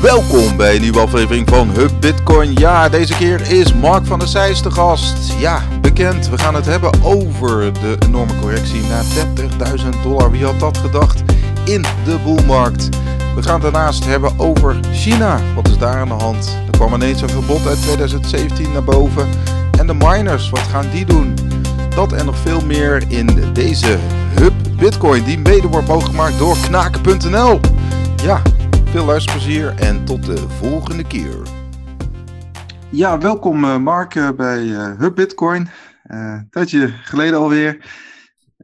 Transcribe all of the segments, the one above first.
Welkom bij een nieuwe aflevering van Hub Bitcoin. Ja, deze keer is Mark van der Zijs de gast. Ja, bekend. We gaan het hebben over de enorme correctie naar 30.000 dollar. Wie had dat gedacht in de boelmarkt? We gaan daarnaast hebben over China. Wat is daar aan de hand? Er kwam ineens een verbod uit 2017 naar boven. En de miners, wat gaan die doen? Dat en nog veel meer in deze Hub Bitcoin, die mede wordt mogelijk gemaakt door knaken.nl. Ja, veel luisterplezier en tot de volgende keer. Ja, welkom eh, Mark eh, bij uh, Hub Bitcoin. Een tijdje geleden alweer.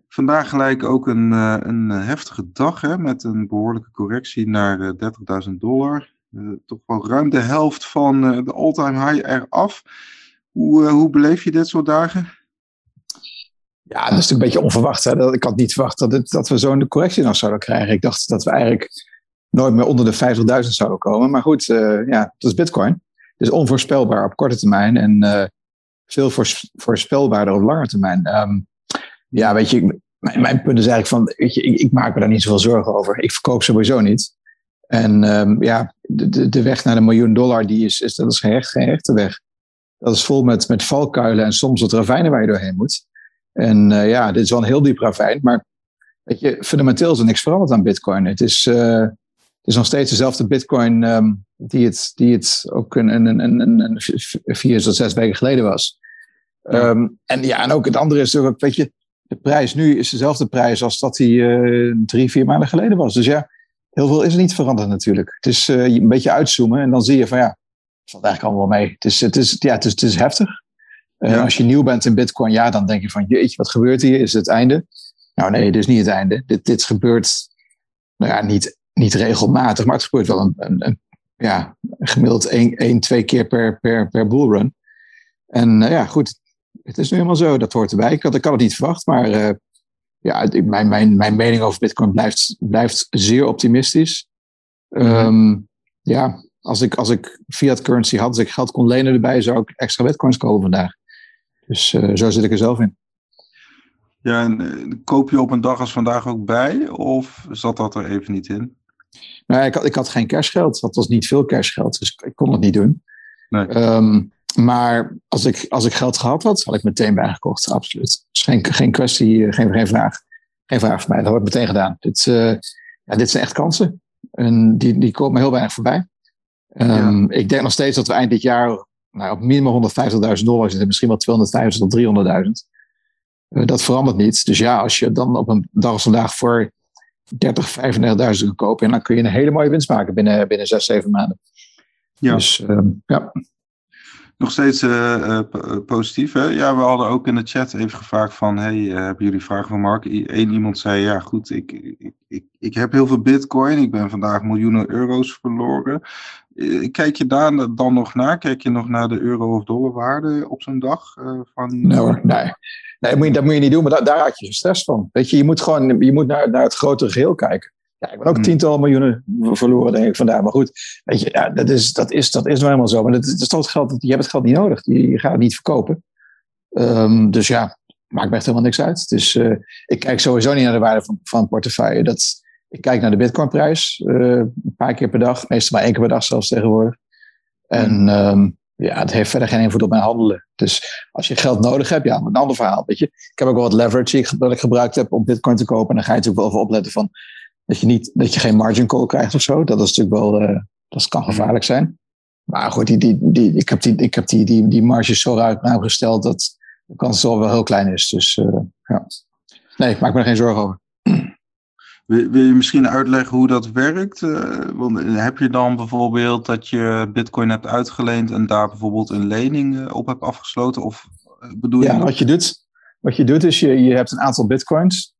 Vandaag gelijk ook een, een heftige dag hè, met een behoorlijke correctie naar 30.000 dollar. toch wel ruim de helft van de all-time high eraf. Hoe, hoe beleef je dit soort dagen? Ja, dat is natuurlijk een beetje onverwacht. Hè? Ik had niet verwacht dat, het, dat we zo'n correctie nog zouden krijgen. Ik dacht dat we eigenlijk nooit meer onder de 50.000 zouden komen. Maar goed, uh, ja, dat is Bitcoin. Het is onvoorspelbaar op korte termijn en uh, veel voorspelbaarder op lange termijn. Um, ja, weet je, mijn, punt is eigenlijk van, weet je, ik, maak me daar niet zoveel zorgen over. Ik verkoop sowieso niet. En um, ja, de, de, weg naar de miljoen dollar, die is, is, dat is geen, geen echte weg. Dat is vol met, met valkuilen en soms wat ravijnen waar je doorheen moet. En uh, ja, dit is wel een heel diep ravijn, maar weet je, fundamenteel is er niks veranderd aan Bitcoin. Het is, is nog steeds dezelfde Bitcoin um, die, het, die het ook een, een, een, een, een vier tot zes weken geleden was. Ja. Um, en ja, en ook het andere is ook, weet je, de prijs nu is dezelfde prijs als dat die uh, drie, vier maanden geleden was. Dus ja, heel veel is er niet veranderd natuurlijk. Het is uh, een beetje uitzoomen en dan zie je van ja, het valt eigenlijk allemaal mee. Het is, het is, ja, het is, het is heftig. Uh, ja. Als je nieuw bent in Bitcoin, ja, dan denk je van, jeetje, wat gebeurt hier? Is het het einde? Nou nee, dit is niet het einde. Dit, dit gebeurt, nou ja, niet, niet regelmatig, maar het gebeurt wel een, een, een ja, gemiddeld één, één, twee keer per, per, per bullrun. En uh, ja, goed, het is nu helemaal zo, dat hoort erbij. Ik had, ik had het niet verwacht, maar uh, ja, mijn, mijn, mijn mening over Bitcoin blijft, blijft zeer optimistisch. Um, ja, als ik, als ik fiat currency had, als ik geld kon lenen erbij, zou ik extra bitcoins kopen vandaag. Dus uh, zo zit ik er zelf in. Ja, en koop je op een dag als vandaag ook bij? Of zat dat er even niet in? Nou, ik had, ik had geen cashgeld. Dat was niet veel cashgeld, dus ik kon het niet doen. Nee. Um, maar als ik, als ik geld gehad had, had ik meteen bijgekocht, absoluut. Dus geen, geen kwestie, geen, geen vraag. Geen vraag voor mij, dat wordt meteen gedaan. Dit, uh, ja, dit zijn echt kansen. En die, die komen heel weinig voorbij. Um, ja. Ik denk nog steeds dat we eind dit jaar nou, op minimaal 150.000 dollar zitten, misschien wel 250.000 tot 300.000. Uh, dat verandert niet. Dus ja, als je dan op een dag als vandaag voor 30, 35.000 kan kopen, dan kun je een hele mooie winst maken binnen, binnen 6, 7 maanden. Ja. Dus um, ja. Nog steeds uh, uh, positief. Hè? Ja, we hadden ook in de chat even gevraagd van, hey, uh, hebben jullie vragen van Mark? Eén iemand zei, ja goed, ik, ik, ik, ik heb heel veel bitcoin. Ik ben vandaag miljoenen euro's verloren. Kijk je daar dan nog naar? Kijk je nog naar de euro of dollar waarde op zo'n dag? van... Nee hoor, nee. Nee moet je, dat moet je niet doen, maar daar, daar had je stress van. Weet je, je moet gewoon je moet naar, naar het grotere geheel kijken. Ja, ik ben ook tientallen miljoenen verloren, denk ik, vandaag. Maar goed, weet je, ja, dat, is, dat, is, dat is nou helemaal zo. Maar dat, is geld, je hebt het geld niet nodig. Je, je gaat het niet verkopen. Um, dus ja, maakt me echt helemaal niks uit. Dus uh, ik kijk sowieso niet naar de waarde van, van portefeuille. Dat, ik kijk naar de bitcoinprijs uh, een paar keer per dag. Meestal maar één keer per dag zelfs tegenwoordig. En um, ja, het heeft verder geen invloed op mijn handelen. Dus als je geld nodig hebt, ja, een ander verhaal. Weet je. Ik heb ook wel wat leverage dat ik gebruikt heb om bitcoin te kopen. En dan ga je natuurlijk wel even opletten van dat je, niet, dat je geen margin call krijgt of zo. Dat is natuurlijk wel, uh, dat kan gevaarlijk zijn. Maar goed, die, die, die, ik heb, die, ik heb die, die, die marges zo ruim gesteld dat de kans wel wel heel klein is. Dus uh, ja. Nee, ik maak me er geen zorgen over. Wil, wil je misschien uitleggen hoe dat werkt? Uh, want heb je dan bijvoorbeeld dat je bitcoin hebt uitgeleend en daar bijvoorbeeld een lening op hebt afgesloten? Of bedoel ja, je wat je doet, wat je doet is je, je hebt een aantal bitcoins.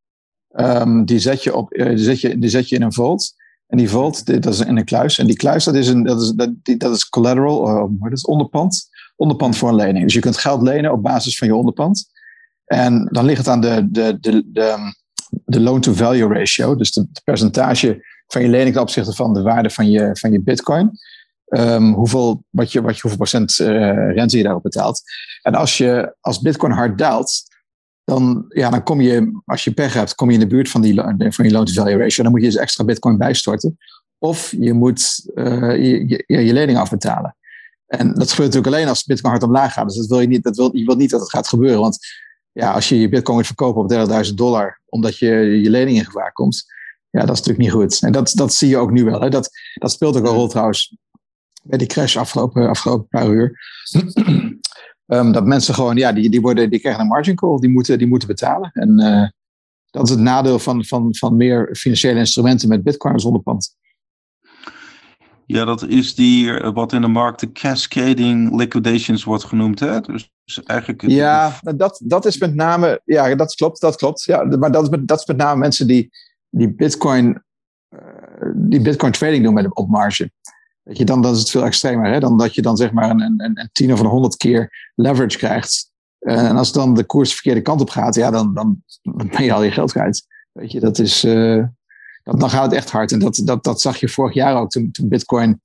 Um, die, zet je op, die, zet je, die zet je in een vault. En die vault, dat is in een kluis. En die kluis, dat is, een, dat is, dat, dat is collateral, dat is onderpand. Onderpand voor een lening. Dus je kunt geld lenen op basis van je onderpand. En dan ligt het aan de, de, de, de, de loan-to-value ratio. Dus het percentage van je lening ten opzichte van de waarde van je, van je bitcoin. Um, hoeveel, wat je, wat je, hoeveel procent uh, rente je daarop betaalt. En als, je, als bitcoin hard daalt, dan, ja, dan kom je, als je pech hebt, kom je in de buurt van, die, van je loan-to-value ratio. Dan moet je dus extra bitcoin bijstorten of je moet je, je, je lening afbetalen. En dat gebeurt natuurlijk alleen als Bitcoin hard omlaag gaat. Dus dat wil je niet, dat wil, je wilt niet dat het gaat gebeuren. Want ja, als je je Bitcoin moet verkopen op 30.000 dollar, omdat je je lening in gevaar komt, ja, dat is natuurlijk niet goed. En dat, dat zie je ook nu wel. Hè. Dat, dat speelt ook een rol trouwens bij die crash afgelopen, afgelopen paar uur. um, dat mensen gewoon, ja, die, die, worden, die krijgen een margin call, die moeten, die moeten betalen. En uh, dat is het nadeel van, van, van meer financiële instrumenten met Bitcoin zonder pand. Ja, dat is die, eh, wat in de markt de cascading liquidations wordt genoemd. Hè? Dus eigenlijk... Ja, dat, dat is met name, ja, dat klopt, dat klopt. Ja, maar dat is met, dat is met name mensen die, die Bitcoin, uh, die Bitcoin trading doen met op marge. Weet je, dan, dan is het veel extremer. Hè? Dan dat je dan zeg maar een, een, een tien of een honderd keer leverage krijgt. Uh, en als dan de koers de verkeerde kant op gaat, ja, dan, dan, ben je al je geld kwijt. Weet je, dat is, dat, dan gaat het echt hard. En dat, dat, dat zag je vorig jaar ook toen, toen Bitcoin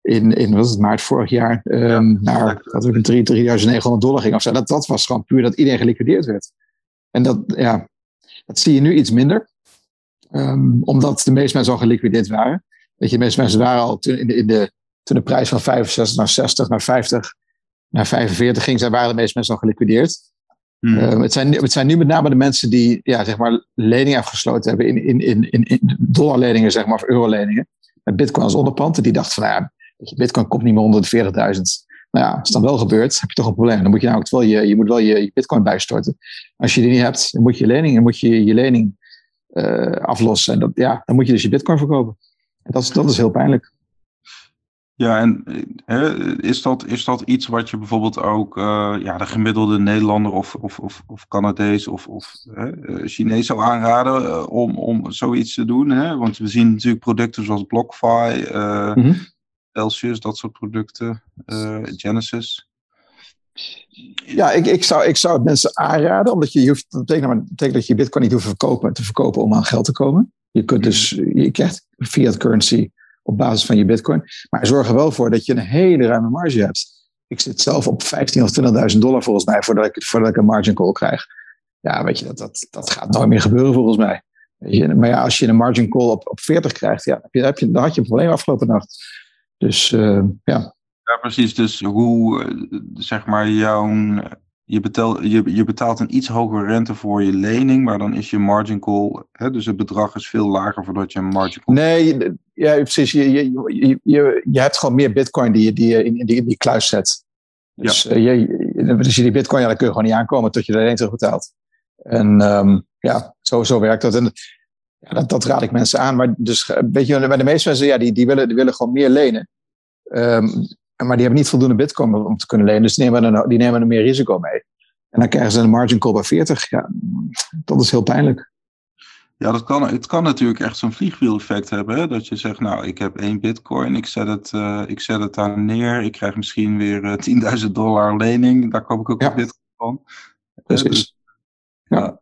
in, in was het maart vorig jaar um, ja, naar dat we 3900 dollar ging of zo. Dat, dat was gewoon puur dat iedereen geliquideerd werd. En dat, ja, dat zie je nu iets minder. Um, omdat de meeste mensen al geliquideerd waren. Weet je, de meeste mensen waren al toen, in de, in de, toen de prijs van 65 naar 60 naar 50 naar 45 ging, zijn, waren de meeste mensen al geliquideerd. Hmm. Uh, het, zijn, het zijn nu met name de mensen die ja, zeg maar, leningen afgesloten hebben in, in, in, in, in dollarleningen zeg maar, of euroleningen. Met bitcoin als onderpand. Die dachten van nou ja, bitcoin komt niet meer onder de 40.000. Nou ja, als dan wel gebeurt, heb je toch een probleem. Dan moet je nou wel je, je, moet wel je, je bitcoin bijstorten. Als je die niet hebt, dan moet je lening, dan moet je je lening uh, aflossen. En dat, ja, dan moet je dus je bitcoin verkopen. En dat is, dat is heel pijnlijk. Ja, en hè, is, dat, is dat iets wat je bijvoorbeeld ook uh, ja, de gemiddelde Nederlander of, of, of, of Canadees of, of hè, eh, Chinees zou aanraden uh, om, om zoiets te doen? Hè? Want we zien natuurlijk producten zoals BlockFi, uh, mm -hmm. Celsius, dat soort producten, Genesis. Ja, ik, ik, zou, ik zou het mensen aanraden, omdat je, je hoeft, dat betekent, dat betekent dat je bitcoin niet hoeft te verkopen, te verkopen om aan geld te komen. Je kunt dus, je krijgt fiat currency op basis van je bitcoin. Maar zorg er wel voor dat je een hele ruime marge hebt. Ik zit zelf op 15.000 of 20.000 dollar volgens mij voordat ik, voordat ik een margin call krijg. Ja, weet je, dat, dat, dat gaat nooit meer gebeuren volgens mij. Je, maar ja, als je een margin call op, op 40 krijgt, ja, dan, heb je, dan had je een probleem afgelopen nacht. Dus uh, ja. Ja, precies. Dus hoe, eh, zeg maar, jouw je, betaalt, je, je betaalt een iets hogere rente voor je lening, maar dan is je margin call, hè, dus het bedrag is veel lager voordat je een margin call. Nee, ja, precies. Je, je, je, je, hebt gewoon meer bitcoin die, die je in, in, die, in die kluis zet. Dus, ja. uh, je, dus je die bitcoin, ja, dan kun je gewoon niet aankomen tot je er alleen terug betaalt. En um, ja, zo, zo werkt dat. En ja, dat, dat raad ik mensen aan. Maar dus, weet je, bij de meeste mensen, ja, die, die, willen, die willen gewoon meer lenen. Um, maar die hebben niet voldoende bitcoin om te kunnen lenen. Dus die nemen, er, die nemen er meer risico mee. En dan krijgen ze een margin call bij 40. Ja, dat is heel pijnlijk. Ja, dat kan, het kan natuurlijk echt zo'n vliegwiel-effect hebben. Hè? Dat je zegt, nou, ik heb één bitcoin, ik zet het, uh, ik zet het daar neer. Ik krijg misschien weer uh, eh, 10.000 dollar lening. Daar koop ik ook ja. een bitcoin van. Precies. Dus, ja. ja.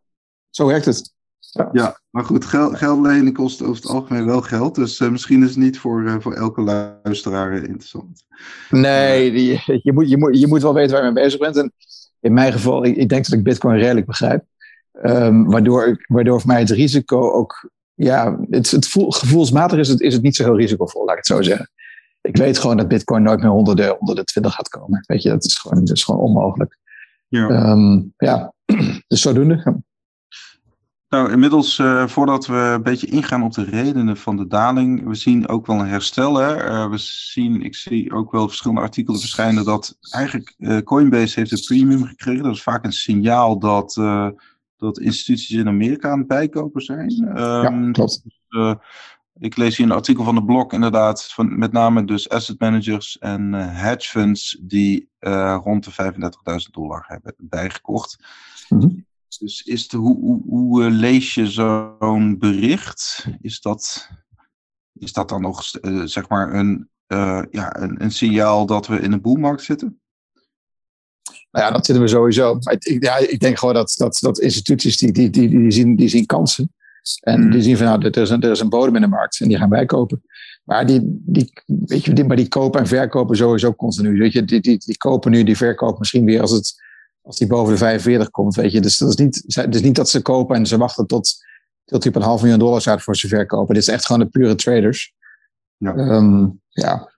Zo werkt het. Ja, ja maar goed, geld, geld lenen kost over het algemeen wel geld. Dus uh, misschien is het niet voor, uh, voor elke luisteraar interessant. Nee, die, je, moet, je, moet, je moet wel weten waar je mee bezig bent. En in mijn geval, ik, ik denk dat ik Bitcoin redelijk begrijp. Um, waardoor, waardoor voor mij het risico ook, ja, het, het voel, gevoelsmatig is het, is het niet zo heel risicovol, laat ik het zo zeggen. Ik weet gewoon dat Bitcoin nooit meer onder de, onder de 20 gaat komen. Weet je, dat is gewoon, dat is gewoon onmogelijk. Ja. Um, ja, dus zodoende. Nou, inmiddels, uh, voordat we een beetje ingaan op de redenen van de daling, we zien ook wel een herstel. Hè? Uh, we zien, ik zie ook wel verschillende artikelen verschijnen dat eigenlijk uh, Coinbase heeft een premium gekregen. Dat is vaak een signaal dat, dat instituties in Amerika aan het bijkopen zijn. Um, ja, ehm, klopt. Dus, ik lees hier een artikel van de blog inderdaad, van met name dus asset managers en hedge funds die rond de 35.000 dollar hebben bijgekocht. Mm -hmm. Dus is de, hoe, hoe, hoe eh, lees je zo'n bericht? Is dat, is dat dan nog uh, zeg maar een, uh, ja, een, een, signaal dat we in een boelmarkt zitten? Nou ja, dat zitten we sowieso. Ik, ja, ik denk gewoon dat, dat, dat instituties die, die, die, die, zien, die zien kansen. En hmm. die zien van nou, er is, een, er is een bodem in de markt en die gaan wij kopen. Maar die, die, weet je, die, maar die kopen en verkopen sowieso continu. Weet je, die, die, die kopen nu, die verkopen misschien weer als het als die boven de 45 komt, weet je. Dus dat is niet, dus niet dat ze kopen en ze wachten tot, tot hij op een half miljoen dollar staat voor ze verkopen. Dit is echt gewoon de pure traders. Ja. Um, ja.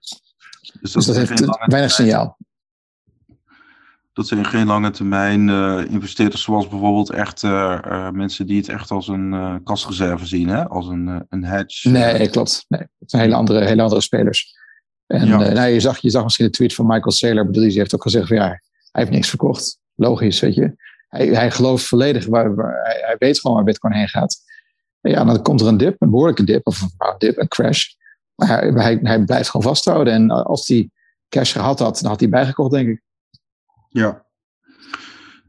Dus dat, dus dat heeft weinig signaal. Dat zijn geen lange termijn uh, investeerders, zoals bijvoorbeeld echt uh, mensen die het echt als een uh, kasreserve zien, hè? als een, een hedge. Nee, klopt. Nee, het zijn hele andere, hele andere spelers. En ja. nou, je, zag, je zag misschien de tweet van Michael Saylor, bedoel, die heeft ook gezegd van ja, hij heeft niks verkocht. Logisch, weet je. Hij, hij gelooft volledig, waar, waar hij, hij, weet gewoon waar Bitcoin heen gaat. En ja, dan komt er een dip, een behoorlijke dip, of een dip, een crash. Maar hij, hij, hij blijft gewoon vasthouden. En als hij cash gehad had, dan had hij bijgekocht, denk ik. Ja.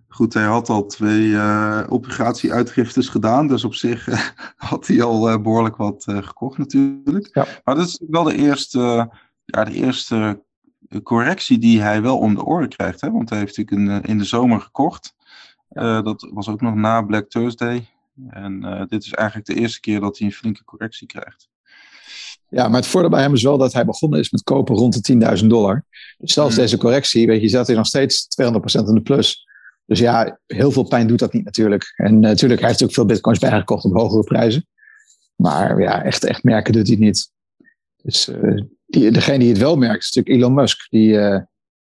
Goed, hij had al twee uh, obligatie-uitgiftes gedaan. Dus op zich uh, had hij al uh, behoorlijk wat gekocht natuurlijk. Ja. Maar dat is wel de eerste, ja, de eerste correctie die hij wel om de oren krijgt. Hè? Want hij heeft natuurlijk in, in de zomer gekocht. dat was ook nog na Black Thursday. En dit is eigenlijk de eerste keer dat hij een flinke correctie krijgt. Ja, maar het voordeel bij hem is wel dat hij begonnen is met kopen rond de 10.000 dollar. Dus zelfs hmm. deze correctie, weet je, zat hij nog steeds 200% in de plus. Dus ja, heel veel pijn doet dat niet natuurlijk. En uh, natuurlijk, hij heeft ook veel bitcoins bijgekocht op hogere prijzen. Maar ja, echt, echt merken doet hij niet. Dus uh, die, degene die het wel merkt is natuurlijk Elon Musk. Die, uh,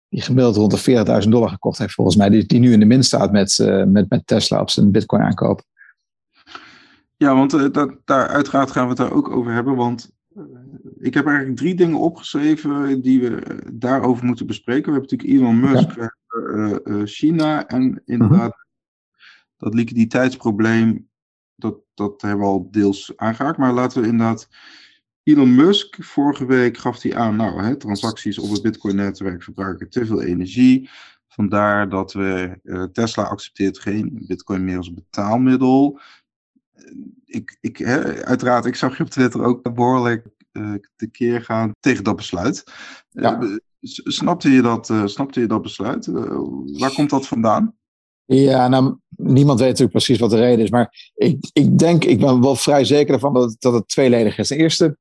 die gemiddeld rond de 40.000 dollar gekocht heeft volgens mij. Die, die nu in de min staat met, met, met Tesla op zijn bitcoin aankoop. Ja, want dat, daar, uiteraard gaan we het daar ook over hebben. Want ik heb eigenlijk drie dingen opgeschreven die we eh, daarover moeten bespreken. We hebben natuurlijk Elon Musk, ja. uh, uh, China en inderdaad uh-huh. dat liquiditeitsprobleem, dat, dat hebben we al deels aangeraakt. Maar laten we inderdaad, Elon Musk, vorige week gaf hij aan, nou, hè, transacties op het Bitcoin-netwerk verbruiken te veel energie. Vandaar dat we, Tesla accepteert geen Bitcoin meer als betaalmiddel ik, ik, hè, uiteraard, ik zag je op Twitter ook behoorlijk uh, tekeer gaan tegen dat besluit. Ja. Uh, snapte, je dat, uh, snapte je dat besluit? waar komt dat vandaan? Ja, nou, niemand weet natuurlijk precies wat de reden is. Maar ik, ik denk, ik ben wel vrij zeker ervan dat, dat het tweeledig is. Ten eerste,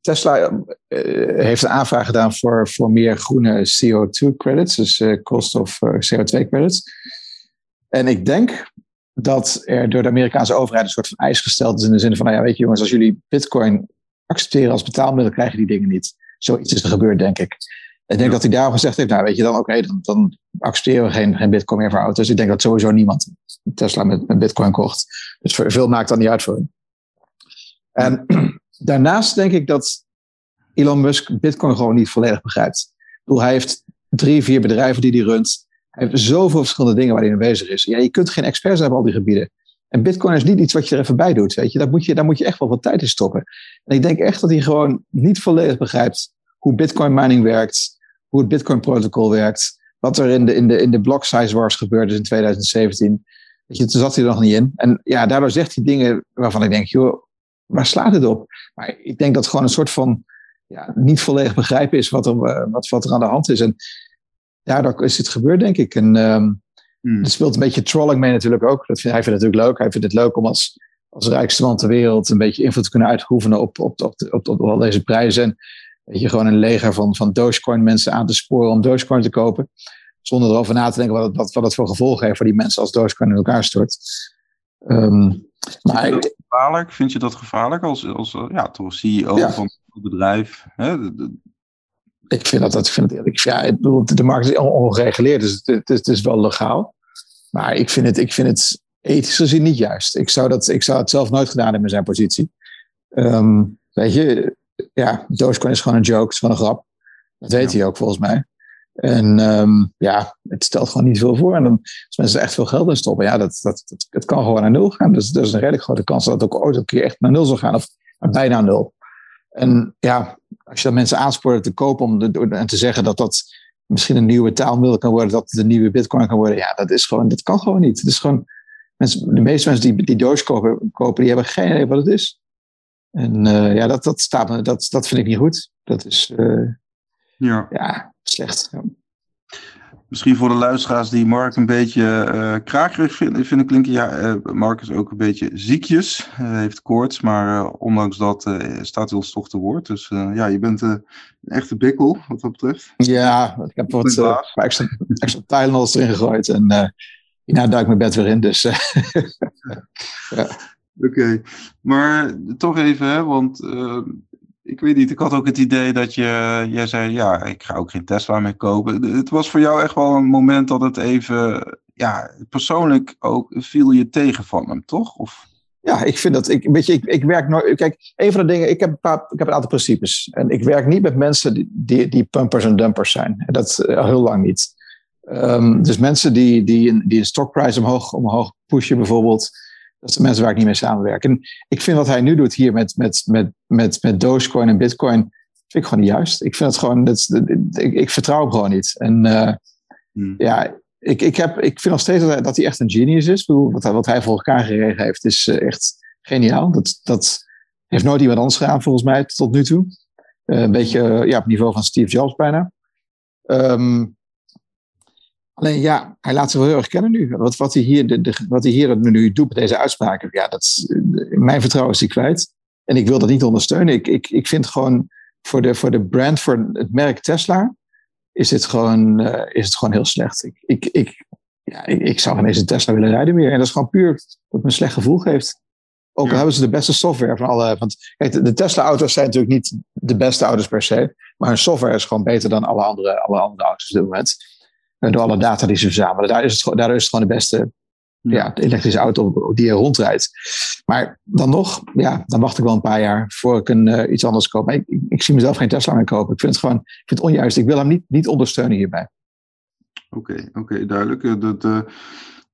Tesla heeft een aanvraag gedaan voor, voor meer groene CO2 credits, dus cost of CO2 credits. En ik denk dat er door de Amerikaanse overheid een soort van eis gesteld is in de zin van, nou ja, weet je jongens, als jullie bitcoin accepteren als betaalmiddel, krijgen die dingen niet. Zoiets is er gebeurd, denk ik. Ik denk dat hij daarom gezegd heeft, nou weet je dan, oké, dan, dan, accepteren we geen, geen bitcoin meer voor auto's. Ik denk dat sowieso niemand Tesla met, met bitcoin kocht. Dus voor, veel maakt dat niet uit voor hem. En daarnaast denk ik dat Elon Musk bitcoin gewoon niet volledig begrijpt. Ik bedoel, hij heeft drie, vier bedrijven die hij runt. Hij heeft zoveel verschillende dingen waar hij mee bezig is. Ja, je kunt geen experts hebben op al die gebieden. En Bitcoin is niet iets wat je er even bij doet. Weet je. Daar, moet je, daar moet je echt wel wat tijd in stoppen. En ik denk echt dat hij gewoon niet volledig begrijpt hoe Bitcoin mining werkt, hoe het Bitcoin protocol werkt, wat er in de, in de, in de block size wars gebeurd is in 2017. Weet je, toen zat hij er nog niet in. En ja, daardoor zegt hij dingen waarvan ik denk, joh, waar slaat het op? Maar ik denk dat het gewoon een soort van ja, niet volledig begrijpen is wat er, wat, wat er aan de hand is. En daardoor is het gebeurd, denk ik. En um, hmm. er speelt een beetje trolling mee natuurlijk ook. Dat vind, hij vindt het natuurlijk leuk. Hij vindt het leuk om als, als rijkste man ter wereld een beetje invloed te kunnen uitoefenen op, op, op, op, op, al deze prijzen. En weet je, gewoon een leger van, van Dogecoin mensen aan te sporen om Dogecoin te kopen. Zonder erover na te denken wat het, wat, wat het voor gevolgen heeft voor die mensen als Dogecoin in elkaar stort. Um, maar vind je gevaarlijk? Vind je dat gevaarlijk als, als ja, toch CEO van een bedrijf? Hè? Ik vind dat, dat ik vind het eerlijk. Ja, ik bedoel, de markt is ongereguleerd, dus het, het, is wel legaal. Maar ik vind, het, ik vind het ethisch gezien niet juist. Ik zou, dat, ik zou het zelf nooit gedaan hebben in zijn positie. Um, weet je, ja, Dogecoin is gewoon een joke, het is gewoon een grap. Dat weet hij ook volgens mij. En um, ja, het stelt gewoon niet veel voor. En dan, als mensen er echt veel geld in stoppen, ja, dat, dat, dat, het kan gewoon naar nul gaan. Dus er is een redelijk grote kans dat het ook ooit een keer echt naar nul zal gaan. Of bijna nul. En ja, als je dan mensen aanspoort te kopen om de, en te zeggen dat dat misschien een nieuwe taalmiddel kan worden, dat het een nieuwe bitcoin kan worden, ja, dat is gewoon, dat kan gewoon niet. Het is gewoon, mensen, de meeste mensen die, die Doge kopen, kopen, die hebben geen idee wat het is. En uh, ja, dat, dat, staat, dat, dat vind ik niet goed. Dat is uh, ja. ja, slecht. Ja. Misschien voor de luisteraars die Mark een beetje uh, krakerig vinden, vinden klinken. Ja, uh, Mark is ook een beetje ziekjes. Hij uh, heeft koorts, maar ondanks dat staat hij ons toch te woord. Dus ja, je bent een echte bikkel wat dat betreft. Ja, ik heb wat extra, extra Tylenols erin gegooid. En hierna duik mijn bed weer in. Dus, ja. Oké, maar toch even, hè, want ik weet niet, ik had ook het idee dat je, jij zei, ja, ik ga ook geen Tesla meer kopen. Het was voor jou echt wel een moment dat het even, ja, persoonlijk ook viel je tegen van hem, toch? Of? Ja, ik vind dat, ik, weet je, ik, ik werk nooit, kijk, een van de dingen, ik heb een, paar, ik heb een aantal principes. En ik werk niet met mensen die, die, pumpers en dumpers zijn. Dat uh, heel lang niet. Um, dus mensen die, die, die een stockprijs omhoog, omhoog pushen bijvoorbeeld, dat zijn mensen waar ik niet mee samenwerk. En ik vind wat hij nu doet hier met, met, met, met, met Dogecoin en Bitcoin, vind ik gewoon niet juist. Ik vind het gewoon, dat, ik, ik vertrouw hem gewoon niet. En uh, hmm. ja, ik, ik, heb, ik vind nog steeds dat hij, dat hij echt een genius is. Wat hij, wat hij voor elkaar geregeld heeft, is uh, echt geniaal. Dat, dat heeft nooit iemand anders gedaan, volgens mij, tot nu toe. Uh, een beetje ja, op het niveau van Steve Jobs bijna. Um, Alleen ja, hij laat zich wel heel erg kennen nu. Wat, wat, hij, hier, de, de, wat hij hier nu doet met deze uitspraken, ja, dat mijn vertrouwen is hij kwijt. En ik wil dat niet ondersteunen. Ik, ik, ik vind gewoon voor de, voor de brand, voor het merk Tesla, is het gewoon, uh, is het gewoon heel slecht. Ik, ik, ik, ja, ik, ik zou geen eens een Tesla willen rijden meer. En dat is gewoon puur dat me een slecht gevoel geeft. Ook al hebben ze de beste software van alle. Want kijk, de, de Tesla-auto's zijn natuurlijk niet de beste auto's per se. Maar hun software is gewoon beter dan alle andere, alle andere auto's op dit moment door alle data die ze verzamelen. Daar is het, daar is het gewoon de beste ja, de elektrische auto die er rondrijdt. Maar dan nog, ja, dan wacht ik wel een paar jaar voor ik een, uh, iets anders koop. Maar ik, ik, zie mezelf geen Tesla meer kopen. Ik vind het gewoon ik vind het onjuist. Ik wil hem niet, niet ondersteunen hierbij. Oké, okay, oké, okay, duidelijk. Eh, dat, uh,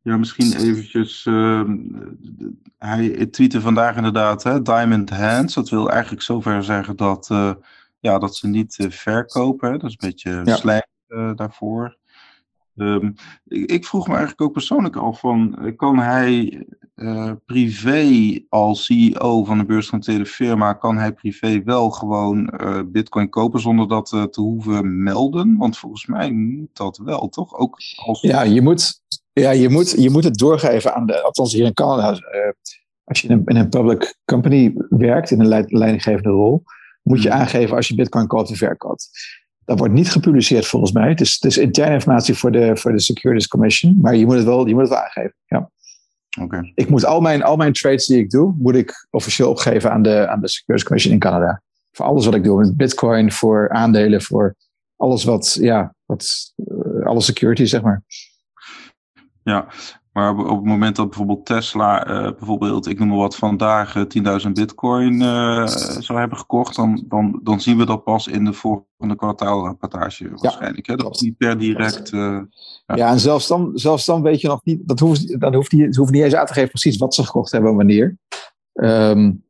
ja, misschien eventjes. Uh, hij tweette vandaag inderdaad, hè, Diamond Hands. Dat wil eigenlijk zover zeggen dat, ja, dat ze niet verkopen. Hè. Dat is een beetje ja. daarvoor. Um, ik, ik, vroeg me eigenlijk ook persoonlijk af van, eh, kan hij uh, privé als CEO van een beursgenoteerde firma, kan hij privé wel gewoon uh, bitcoin kopen zonder dat uh, te hoeven melden? Want volgens mij moet dat wel, toch? Ook als... Ja, je moet, ja je, moet, je moet het doorgeven aan de, althans hier in Canada, als je in een, in een, public company werkt, in een leidinggevende rol, moet je hmm. aangeven als je bitcoin koopt of verkoopt. Dat wordt niet gepubliceerd volgens mij. Het is, het is interne informatie voor de, voor de Securities Commission. Maar je moet het wel, je moet het wel aangeven. Ja. Okay. Ik moet al mijn, al mijn trades die ik doe, moet ik officieel opgeven aan de, aan de Securities Commission in Canada. Voor alles wat ik doe. Met bitcoin, voor aandelen, voor alles wat, ja, wat, uh, alle security, zeg maar. Ja, maar op, het moment dat bijvoorbeeld Tesla, uh, bijvoorbeeld, ik noem maar wat, vandaag uh, 10.000 bitcoin uh, zou hebben gekocht, dan, dan, dan zien we dat pas in de volgende kwartaalrapportage waarschijnlijk. Ja, hè? Dat is niet per direct. Ja. ja. en zelfs dan, zelfs dan weet je nog niet, dat hoeft, dan hoeft die, ze hoeven niet eens aan te geven precies wat ze gekocht hebben en wanneer. Um,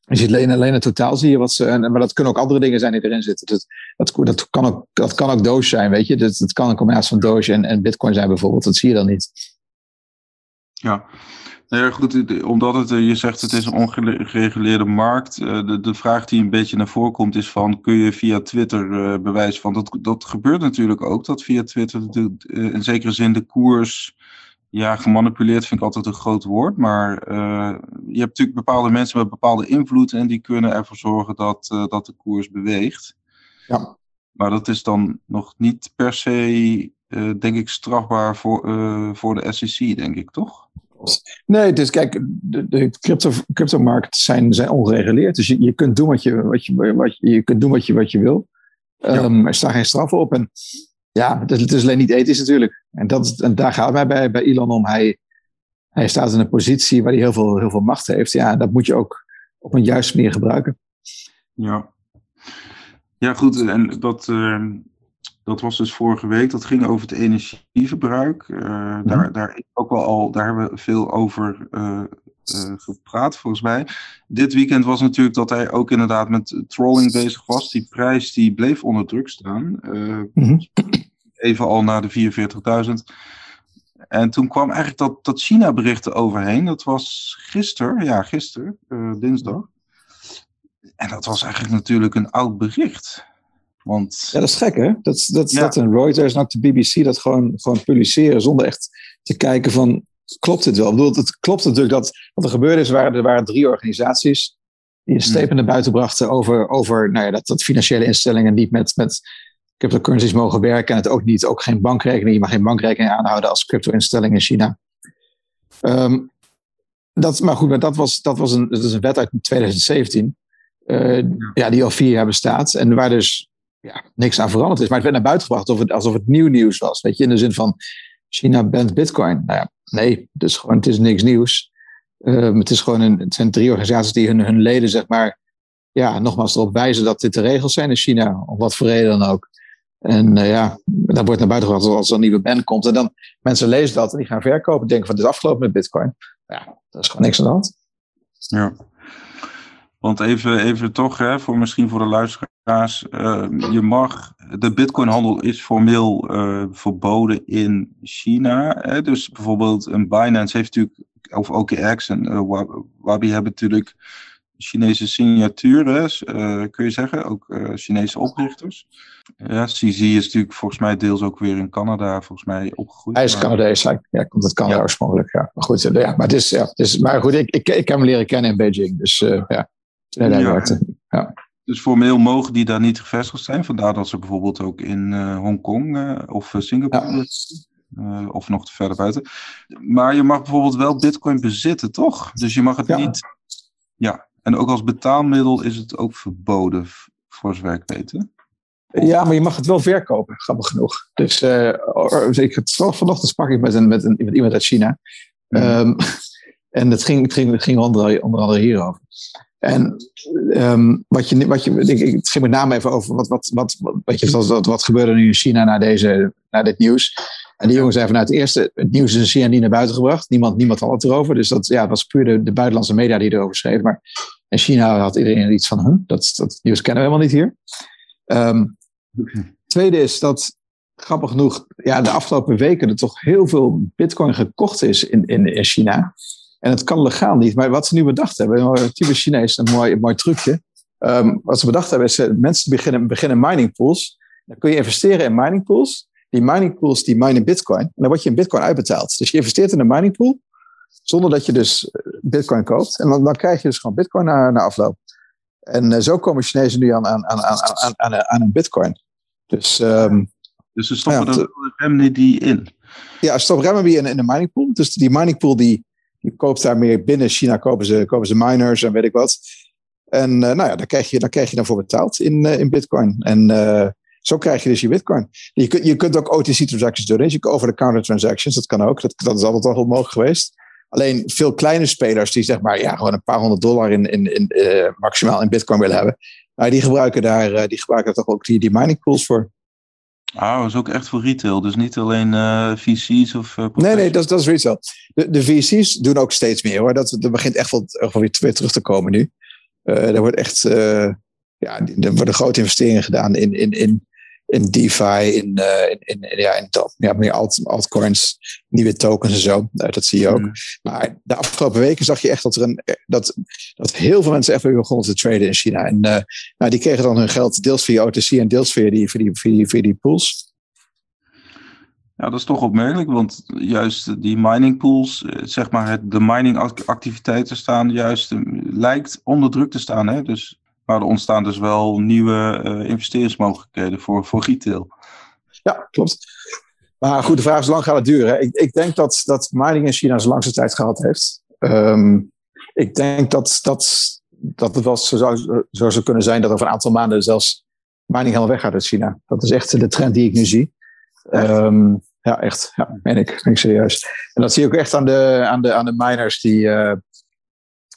je ziet alleen, alleen het totaal zie je wat ze. En, maar dat kunnen ook andere dingen zijn die erin zitten. Dus dat, dat, kan, ook, dat kan ook Doge zijn, weet je. Dat, dat kan een combinatie van Doge en, en Bitcoin zijn bijvoorbeeld. Dat zie je dan niet. Ja. Nou ja, goed, omdat het, eh, je zegt het is een ongereguleerde markt. Eh, de, de vraag die een beetje naar voren komt is van, kun je via Twitter uh, bewijs van, dat, dat gebeurt natuurlijk ook, dat via Twitter de, in zekere zin de koers, ja, gemanipuleerd vind ik altijd een groot woord, maar uh, je hebt natuurlijk bepaalde mensen met bepaalde invloed en die kunnen ervoor zorgen dat, dat de koers beweegt. Ja. Maar dat is dan nog niet per se, denk ik, strafbaar voor, voor de SEC, denk ik, toch? Nee, dus kijk, de, de crypto, cryptomarkten zijn, zijn ongereguleerd. Dus je, je kunt doen wat je, wat je, wat je, je kunt doen wat je, wat je wil. Ja. Um, er staan geen straffen op. En ja, het is, het is, alleen niet ethisch natuurlijk. En, dat, en daar gaat mij bij, bij Elon om. Hij, hij staat in een positie waar hij heel veel, heel veel macht heeft. Ja, dat moet je ook op een juiste manier gebruiken. Ja, ja goed. En dat, uh, dat was dus vorige week. Dat ging over het energieverbruik. Uh, mm daar, daar, ook wel al, daar hebben we veel over uh, uh, gepraat, volgens mij. Dit weekend was natuurlijk dat hij ook inderdaad met trolling bezig was. Die prijs die bleef onder druk staan. Mm Even al naar de 44.000. En toen kwam eigenlijk dat, dat China-bericht overheen. Dat was gisteren, ja, gisteren, dinsdag. En dat was eigenlijk natuurlijk een oud bericht. Want... Ja, dat is gek hè? Dat, dat, ja. dat een Reuters en ook de BBC dat gewoon, gewoon publiceren zonder echt te kijken van, klopt dit wel? Ik bedoel, het klopt natuurlijk dat wat er gebeurde is, waren, er waren drie organisaties die een statement naar buiten brachten over, over nou ja, dat, dat financiële instellingen niet met, met cryptocurrencies mogen werken en het ook niet, ook geen bankrekening, je mag geen bankrekening aanhouden als crypto-instelling in China. Um, dat, maar goed, maar dat was, dat was een, dat is een wet uit 2017. ja, die al vier jaar bestaat. En waar dus ja, niks aan veranderd is. Maar het werd naar buiten gebracht alsof het, alsof het nieuw nieuws was. Weet je, in de zin van China bent Bitcoin. Nou ja, nee, het is gewoon, het is niks nieuws. Ehm, het, is gewoon een, het zijn drie organisaties die hun, hun leden, zeg maar, ja, nogmaals erop wijzen dat dit de regels zijn in China, om wat voor reden dan ook. En uh, ja, dat wordt naar buiten gebracht als er een nieuwe band komt. En dan mensen lezen dat en die gaan verkopen, denken van dit is afgelopen met Bitcoin. Ja, dat is gewoon niks aan de hand. Ja. Want even, even toch, hè, voor misschien voor de luisteraars. Uh, je mag, de bitcoinhandel is formeel uh, verboden in China. Hè? Dus bijvoorbeeld een Binance heeft natuurlijk, of OKX en uh, Wabi hebben natuurlijk Chinese signaturen, kun je zeggen. Ook Chinese oprichters. Ja, CZ is natuurlijk volgens mij deels ook weer in Canada volgens mij opgegroeid. Hij is Canadees, hij ja, komt uit Canada ja. oorspronkelijk. Ja. Maar goed, ja, maar, het is, ja, het is, maar goed ik, ik, ik heb hem leren kennen in Beijing. Dus ja. Ja, ja. Dus formeel mogen die daar niet gevestigd zijn. Vandaar dat ze bijvoorbeeld ook in uh, Hongkong uh, of Singapore. Uh, of nog te verder buiten. Maar je mag bijvoorbeeld wel Bitcoin bezitten, toch? Dus je mag het ja. niet. Ja, en ook als betaalmiddel is het ook verboden, voor zover ik weet. Ja, maar je mag het wel verkopen, grappig genoeg. Dus ik het, vanochtend sprak ik met, een, met, een, met iemand uit China. Mm. Um, en het ging, het ging, het ging onder, onder andere hierover. En um, wat je, wat je, ik, ik ging met name even over wat, wat, wat, wat, wat, wat gebeurde nu in China na, deze, na dit nieuws. En die jongen zei vanuit het eerste, het nieuws is in China niet naar buiten gebracht. Niemand, niemand had het erover. Dus dat ja, was puur de, de buitenlandse media die erover schreef. Maar in China had iedereen iets van, huh, dat, dat nieuws kennen we helemaal niet hier. Um, tweede is dat, grappig genoeg, ja, de afgelopen weken er toch heel veel bitcoin gekocht is in, in, in China. En het kan legaal niet. Maar wat ze nu bedacht hebben, typisch Chinees, een mooi, mooi trucje. Um, wat ze bedacht hebben, is uh, mensen beginnen, beginnen mining pools. Dan kun je investeren in mining pools. Die mining pools die minen bitcoin. En dan word je in bitcoin uitbetaald. Dus je investeert in een mining pool. Zonder dat je dus eh, bitcoin koopt. En dan, dan krijg je dus gewoon bitcoin na, na afloop. En uh, zo komen Chinezen nu aan, aan, aan, aan, aan, aan een bitcoin. Dus, um, dus ze stoppen ja, er renminbi in? Ja, ze stoppen renminbi in, in de mining pool. Dus die mining pool die je koopt daar meer binnen China, kopen ze, kopen ze miners en weet ik wat. En uh, nou ja, daar krijg, je, daar krijg je dan voor betaald in, uh, in Bitcoin. En uh, zo krijg je dus je Bitcoin. Je, kunt, je kunt ook OTC-transactions doen. Dus je over-the-counter transactions, dat kan ook. Dat, dat is altijd al heel mogelijk geweest. Alleen veel kleine spelers die zeg maar ja, gewoon een paar honderd dollar in, in, in, maximaal in Bitcoin willen hebben. Nou, die gebruiken daar die gebruiken toch ook die, die mining pools voor. Ah, dat is ook echt voor retail. Dus niet alleen uh, VC's of. Uh, nee, nee, dat, is, dat is retail. De, de VC's doen ook steeds meer hoor. Dat, dat begint echt wel, wel weer, weer terug te komen nu. Uh, er wordt echt. ja, er worden grote investeringen gedaan in, in, in, in DeFi, in, uh, in, in, ja, in ja, meer alt, altcoins, nieuwe tokens en zo. Uh, dat zie je ook. Mm. Maar de afgelopen weken zag je echt dat, er een, dat, dat heel veel mensen echt weer begonnen te traden in China. En uh, nou, die kregen dan hun geld deels via OTC en deels via die, via die, via die, via die pools. Ja, dat is toch opmerkelijk, want juist die mining pools, zeg maar, de mining activiteiten staan juist, lijkt onder druk te staan. Hè? Dus maar er ontstaan dus wel nieuwe uh, investeringsmogelijkheden voor, voor retail. Ja, klopt. Maar goed, de vraag is hoe lang gaat het duren? Ik, ik denk dat, dat mining in China zijn langste tijd gehad heeft. Um, ik denk dat, dat, dat het wel zo zou, zo zou kunnen zijn dat over een aantal maanden zelfs mining helemaal weggaat uit China. Dat is echt de trend die ik nu zie. Um, ja, echt. Ja, ik. Ben ik serieus. En dat zie je ook echt aan de, aan de, aan de miners die, uh,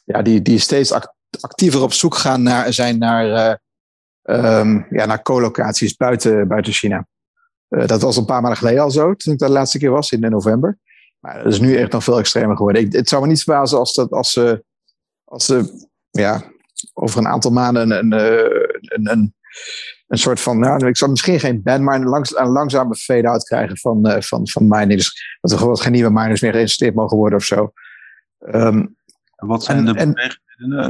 ja, die, die steeds act actiever op zoek gaan naar, zijn naar, uh, um, ja, naar co-locaties buiten, buiten China. Uh, dat was een paar maanden geleden al zo, toen ik de laatste keer was, in november. Maar dat is nu echt nog veel extremer geworden. Ik, het zou me niet verbazen als, dat, als ze, als ze ja, over een aantal maanden een, een, een, een soort van, nou, ik zou misschien geen ban, maar een, langs, een langzame fade-out krijgen van, van, van mining. Dus dat er gewoon geen nieuwe miners meer geïnvesteerd mogen worden of zo. Um, wat zijn en, de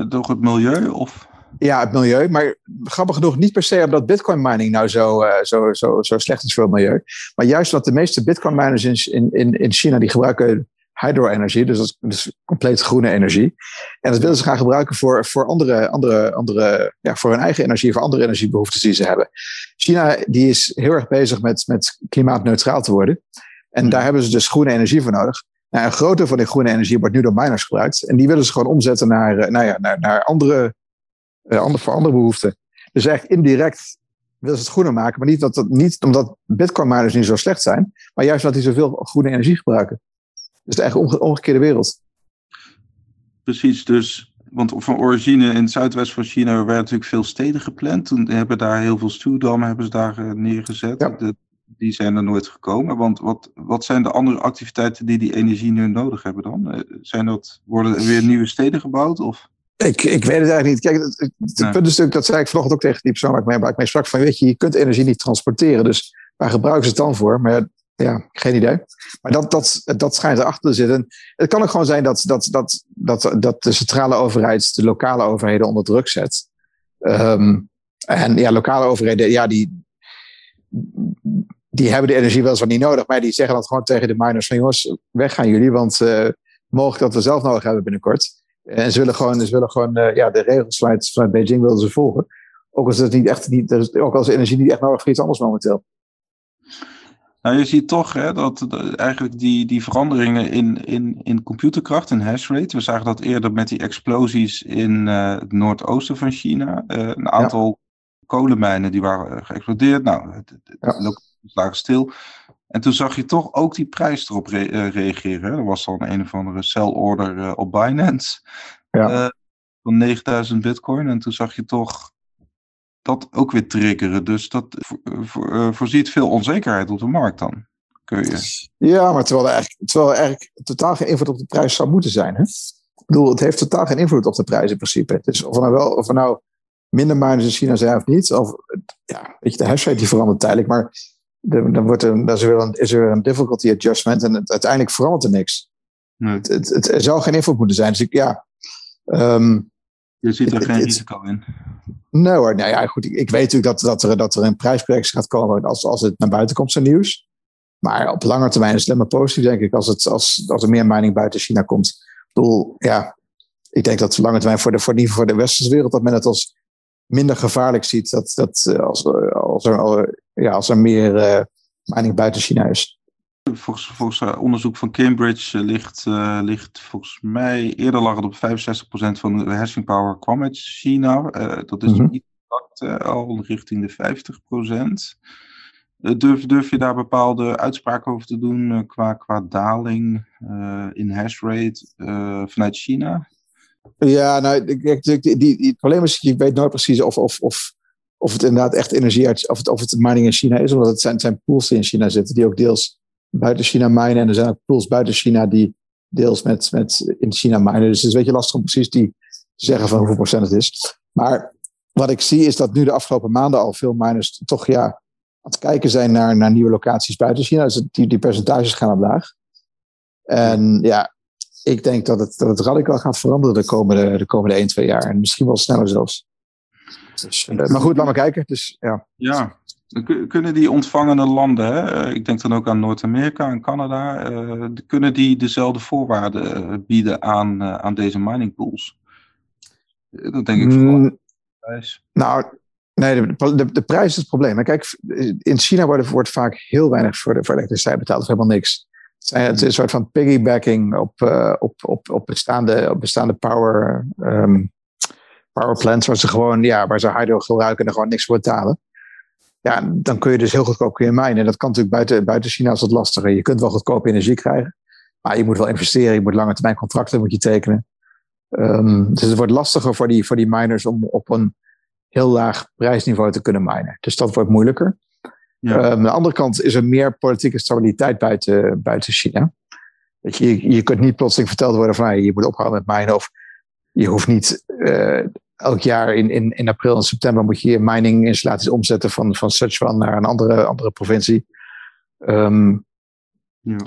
door het milieu? Of? Ja, het milieu. Maar grappig genoeg niet per se omdat bitcoin mining nou zo, uh, zo, zo, zo slecht is voor het milieu. Maar juist omdat de meeste bitcoin miners in, in, in China die gebruiken hydro-energie, dus dat is, dus compleet groene energie. En dat willen ze gaan gebruiken voor, voor andere, andere, andere, ja, voor hun eigen energie, voor andere energiebehoeftes die ze hebben. China die is heel erg bezig met, met klimaatneutraal te worden. En hmm. daar hebben ze dus groene energie voor nodig. Nou, een groot deel van die groene energie wordt nu door miners gebruikt. En die willen ze gewoon omzetten naar, eh, nou ja, naar, naar andere ander, voor andere behoeften. Dus echt indirect willen ze het groener maken. Maar niet, dat, dat, niet omdat bitcoin-miners niet zo slecht zijn, maar juist dat die zoveel groene energie gebruiken. Dus de echt omge omgekeerde wereld. Precies, dus want van origine in het zuidwesten van China werden natuurlijk veel steden gepland. Toen hebben daar heel veel stuwdammen hebben ze daar uh, neergezet. Ja. De, die zijn er nooit gekomen. Want wat, wat zijn de andere activiteiten die die energie nu nodig hebben dan? Uh, zijn dat, worden er weer nieuwe steden gebouwd? Of? Ik, ik weet het eigenlijk niet. Kijk, het, het Nee. punt is natuurlijk, dat zei ik vanochtend ook tegen die persoon waar ik mee, waar ik mee sprak, van weet je, je kunt energie niet transporteren. Dus waar gebruiken ze het dan voor? Maar ja, ja, geen idee. Maar dat, dat, dat schijnt erachter te zitten. Het kan ook gewoon zijn dat, dat, dat, dat, dat de centrale overheid de lokale overheden onder druk zet. Ehm, en ja, lokale overheden, ja, die, die hebben de energie wel eens niet nodig. Maar die zeggen dan gewoon tegen de miners van jongens, weg gaan jullie. Want eh mogelijk dat we zelf nodig hebben binnenkort. En ze willen gewoon, ze willen gewoon eh, ja, de regels vanuit, vanuit Beijing willen ze volgen. Ook als het niet echt niet, ook als de energie niet echt nodig voor iets anders momenteel. Nou, je ziet toch hè, dat de- eigenlijk die, die veranderingen in, in, in computerkracht en hashrate. We zagen dat eerder met die explosies in eh, het noordoosten van China. Eh, een aantal kolenmijnen die waren eh, geëxplodeerd. Nou, het, het, Ja. Locaties lagen stil. En toen zag je toch ook die prijs erop re- eh, reageren. hè. Er was dan een of andere sell order eh, op Binance Ja. eh, van 9000 bitcoin. En toen zag je toch dat ook weer triggeren. Dus dat vo- vo- eh, voorziet veel onzekerheid op de markt dan. Kun je. Ja, maar terwijl er eigenlijk, terwijl er eigenlijk totaal geen invloed op de prijs zou moeten zijn. Hè? Ik bedoel, het heeft totaal geen invloed op de prijs in principe. Dus of er nou, wel, of er nou minder miners in China zijn of niet. Of, ja, weet je, de hashrate die verandert tijdelijk. Maar de- dan, wordt er, dan is, er weer een, is er weer een difficulty adjustment. En het, uiteindelijk verandert er niks. Nee, Het, het, het- er zou geen invloed moeten zijn. Dus ik, ja... ehm, je ziet er geen risico in. Nee hoor, nou ja, goed. Ik, ik weet natuurlijk dat, dat, er, dat er een prijscorrectie gaat komen als, als het naar buiten komt, zijn nieuws. Maar op lange termijn is het alleen maar positief, denk ik, als, het, als, als er meer mining buiten China komt. Ik bedoel, ja, ik denk dat lange termijn voor de, voor, voor de westerse wereld, dat men het als minder gevaarlijk ziet dat, dat eh, als, eh, als, er, ja, als er meer uh, mining buiten China is. Volgens, volgens uh, onderzoek van Cambridge uh, ligt, uh, ligt volgens mij eerder lag het op 65% van de hashing power kwam uit China. Uh, dat is mm -hmm. niet exact, al richting de 50%. Durf, durf je daar bepaalde uitspraken over te doen qua, qua daling in hashrate uh, vanuit China? Ja, nou, die, die, die, het probleem is, je weet nooit precies of, of, of, of het inderdaad echt energie uit, of het, of het mining in China is, omdat het zijn, zijn pools die in China zitten, die ook deels buiten China minen. En er zijn ook pools buiten China die deels met, met in China minen. Dus het is een beetje lastig om precies die te zeggen van hoeveel procent het is. Maar wat ik zie is dat nu de afgelopen maanden al veel miners toch ja, aan het kijken zijn naar, naar nieuwe locaties buiten China. Dus die, die percentages gaan omlaag. En ja, ik denk dat het, dat het radicaal gaat veranderen de komende, de komende 1, 2 jaar. En misschien wel sneller zelfs. Dus, uh, maar goed, laat maar kijken. Dus, ja. ja, kunnen die ontvangende landen, hè, ik denk dan ook aan Noord-Amerika en Canada, uh, kunnen die dezelfde voorwaarden bieden aan, uh, aan deze mining pools? Dat denk ik mm, Nou, nee, de, de, de, prijs is het probleem. Maar kijk, in China wordt, wordt vaak heel weinig voor de voor elektriciteit betaald, of helemaal niks. Het is een soort van piggybacking op, uh, op, op, op, bestaande, op bestaande power, um, power plants, waar ze gewoon, ja, waar ze hydro gebruiken en er gewoon niks voor betalen. Ja, dan kun je dus heel goedkoop kun je minen. En dat kan natuurlijk buiten, buiten China is het lastiger. Je kunt wel goedkope energie krijgen, maar je moet wel investeren, je moet lange termijn contracten moet je tekenen. Um, dus het wordt lastiger voor die, voor die miners om op een heel laag prijsniveau te kunnen minen. Dus dat wordt moeilijker. Ja. Um, aan de andere kant is er meer politieke stabiliteit buiten, buiten China. Weet je, je, kunt niet plotseling verteld worden van hey, je moet ophouden met minen of je hoeft niet uh, elk jaar in, in, in april en september moet je je mining installaties omzetten van, van Sichuan naar een andere, andere provincie. Um, ja.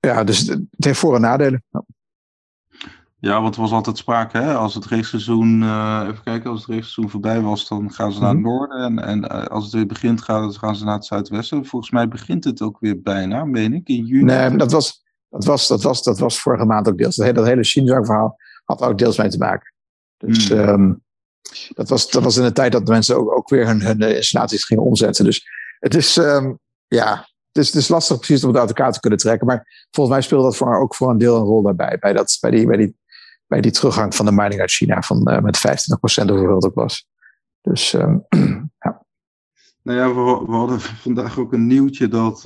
ja, dus het heeft voor- en nadelen. Ja, want er was altijd sprake, hè? als het reegseizoen, uh, even kijken, als het reegseizoen voorbij was, dan gaan ze naar het noorden. En, en uh, als het weer begint, gaan, gaan ze naar het zuidwesten. Volgens mij begint het ook weer bijna, meen ik, in juni. Nee, dat was, dat was, dat was, dat was vorige maand ook deels. Dat hele, dat hele Xinjiang-verhaal had ook deels mee te maken. Dus mm. um, dat, was, dat was in de tijd dat mensen ook, ook weer hun, hun installaties gingen omzetten. Dus het is, um, ja, het is, het is lastig precies om het uit elkaar te kunnen trekken. Maar volgens mij speelt dat voor, ook voor een deel een rol daarbij. Bij, dat, bij, die, bij, die, bij die teruggang van de mining uit China van, met 25% hoeveel het ook was. Dus um, ja. Nou ja, we, we, hadden vandaag ook een nieuwtje dat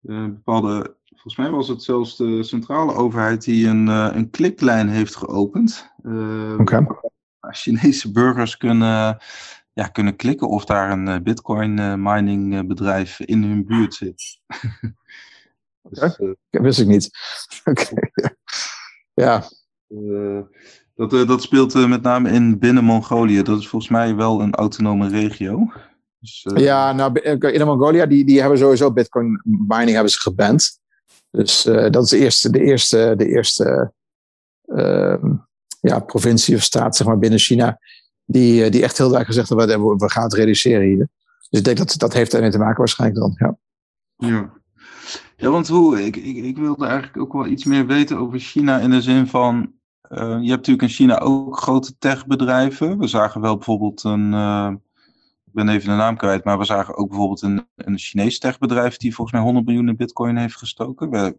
bepaalde volgens mij was het zelfs de centrale overheid die een, een kliklijn heeft geopend. Uh, okay. Chinese burgers kunnen ja, kunnen klikken of daar een uh, bitcoin mining bedrijf in hun buurt zit. dus, dat wist ik niet. Oké. ja. dat, dat speelt met name in binnen Mongolië. Dat is volgens mij wel een autonome regio. Dus, ja, nou, in Mongolia, die, die hebben sowieso bitcoin mining hebben ze geband. Dus dat is de eerste, de eerste, de eerste ehm, ja, provincie of staat zeg maar, binnen China die, eh, die echt heel duidelijk gezegd hebben, we gaan het reduceren hier. Dus ik denk dat dat heeft ermee te maken waarschijnlijk dan. Ja, ja. ja want hoe, ik, ik, wilde eigenlijk ook wel iets meer weten over China in de zin van, uh, je hebt natuurlijk in China ook grote techbedrijven. We zagen wel bijvoorbeeld een, ben even de naam kwijt, maar we zagen ook bijvoorbeeld een, een Chinees techbedrijf die volgens mij 100 miljoen in bitcoin heeft gestoken. We,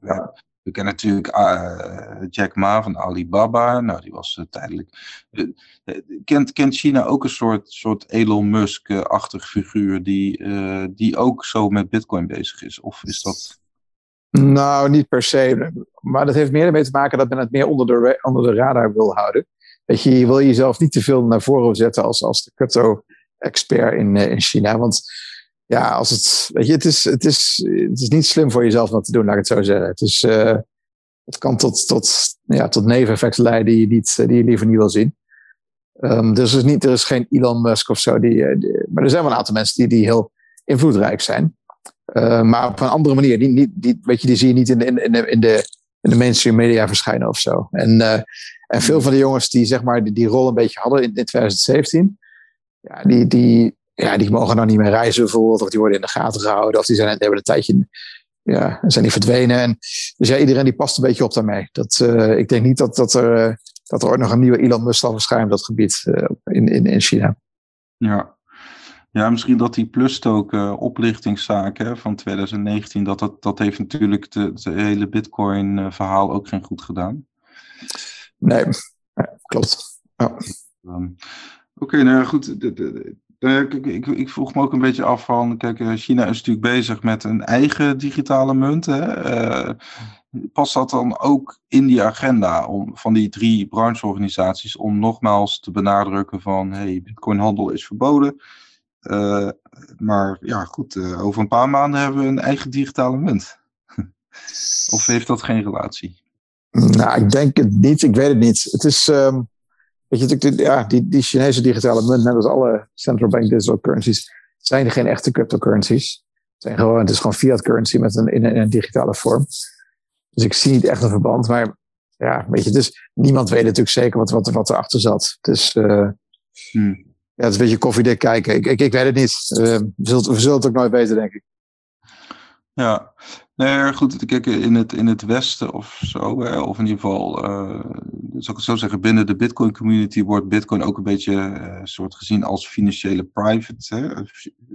we, kennen natuurlijk uh, Jack Ma van Alibaba. Nou, die was uh, tijdelijk. Uh, kent, kent China ook een soort, soort Elon Musk-achtig figuur die, die ook zo met Bitcoin bezig is? Of is dat. Nou, niet per se. Maar dat heeft meer ermee te maken dat men het meer onder de, onder de radar wil houden. Weet je, je wil jezelf niet te veel naar voren zetten als, als de crypto-expert in, in China. Want ja, als het, weet je, het is, het, is, het is niet slim voor jezelf wat te doen, laat ik het zo zeggen. Het, is, uh, het kan tot, tot, ja, tot neveneffecten leiden die je, niet, die je liever niet wil zien. Um, dus is, niet, er is geen Elon Musk of zo. Eh, die, maar er zijn wel een aantal mensen die, die heel invloedrijk zijn. Uh, maar op een andere manier. Die, die, die, weet je, die zie je niet in de, in, de, in, de, in de mainstream media verschijnen of zo. En, en veel van de jongens die zeg maar, die, die rol een beetje hadden in, in 2017. Ja, die, die, ja, die mogen nou niet meer reizen bijvoorbeeld, of die worden in de gaten gehouden, of die, zijn, die hebben een tijdje, ja, zijn die verdwenen. En, dus ja, iedereen die past een beetje op daarmee. Dat, uh, ik denk niet dat, dat, er, uh, dat er ooit nog een nieuwe Elon Musk zal verschijnen op dat gebied uh, in, in, in China. Ja. Ja, misschien dat die plustoken oplichtingszaak hè, van 2019, dat, dat, dat heeft natuurlijk het hele Bitcoin verhaal ook geen goed gedaan. Nee, klopt. Ja. Um, Oké, okay, nou goed. De, de, uh, ik, ik, ik, vroeg me ook een beetje af van, kijk, eh, China is natuurlijk bezig met een eigen digitale munt. Hè? Uh, past dat dan ook in die agenda om, van die drie brancheorganisaties om nogmaals te benadrukken van, hey, bitcoinhandel is verboden. Uh, maar ja, goed, over een paar maanden hebben we een eigen digitale munt. of heeft dat geen relatie? Nou, ik denk het niet. Ik weet het niet. Het is... Um Weet je, ja, die, die Chinese digitale munt, net als alle central bank digital currencies, zijn geen echte cryptocurrencies. Het, zijn gewoon, het is gewoon fiat currency met een, in, een, in een digitale vorm. Dus ik zie niet echt een verband. Maar ja, weet je, dus niemand weet natuurlijk zeker wat, wat, wat erachter zat. Dus uh, hmm. ja, het is een beetje koffiedik kijken. Ik, ik, ik weet het niet. Uh, we, zullen, we zullen het ook nooit weten, denk ik. Ja, Nee, goed, kijk, in het, in het Westen of zo, hè, of in ieder geval, uh, zou ik het zo zeggen, binnen de Bitcoin community wordt Bitcoin ook een beetje uh, soort gezien als financiële private. Hè?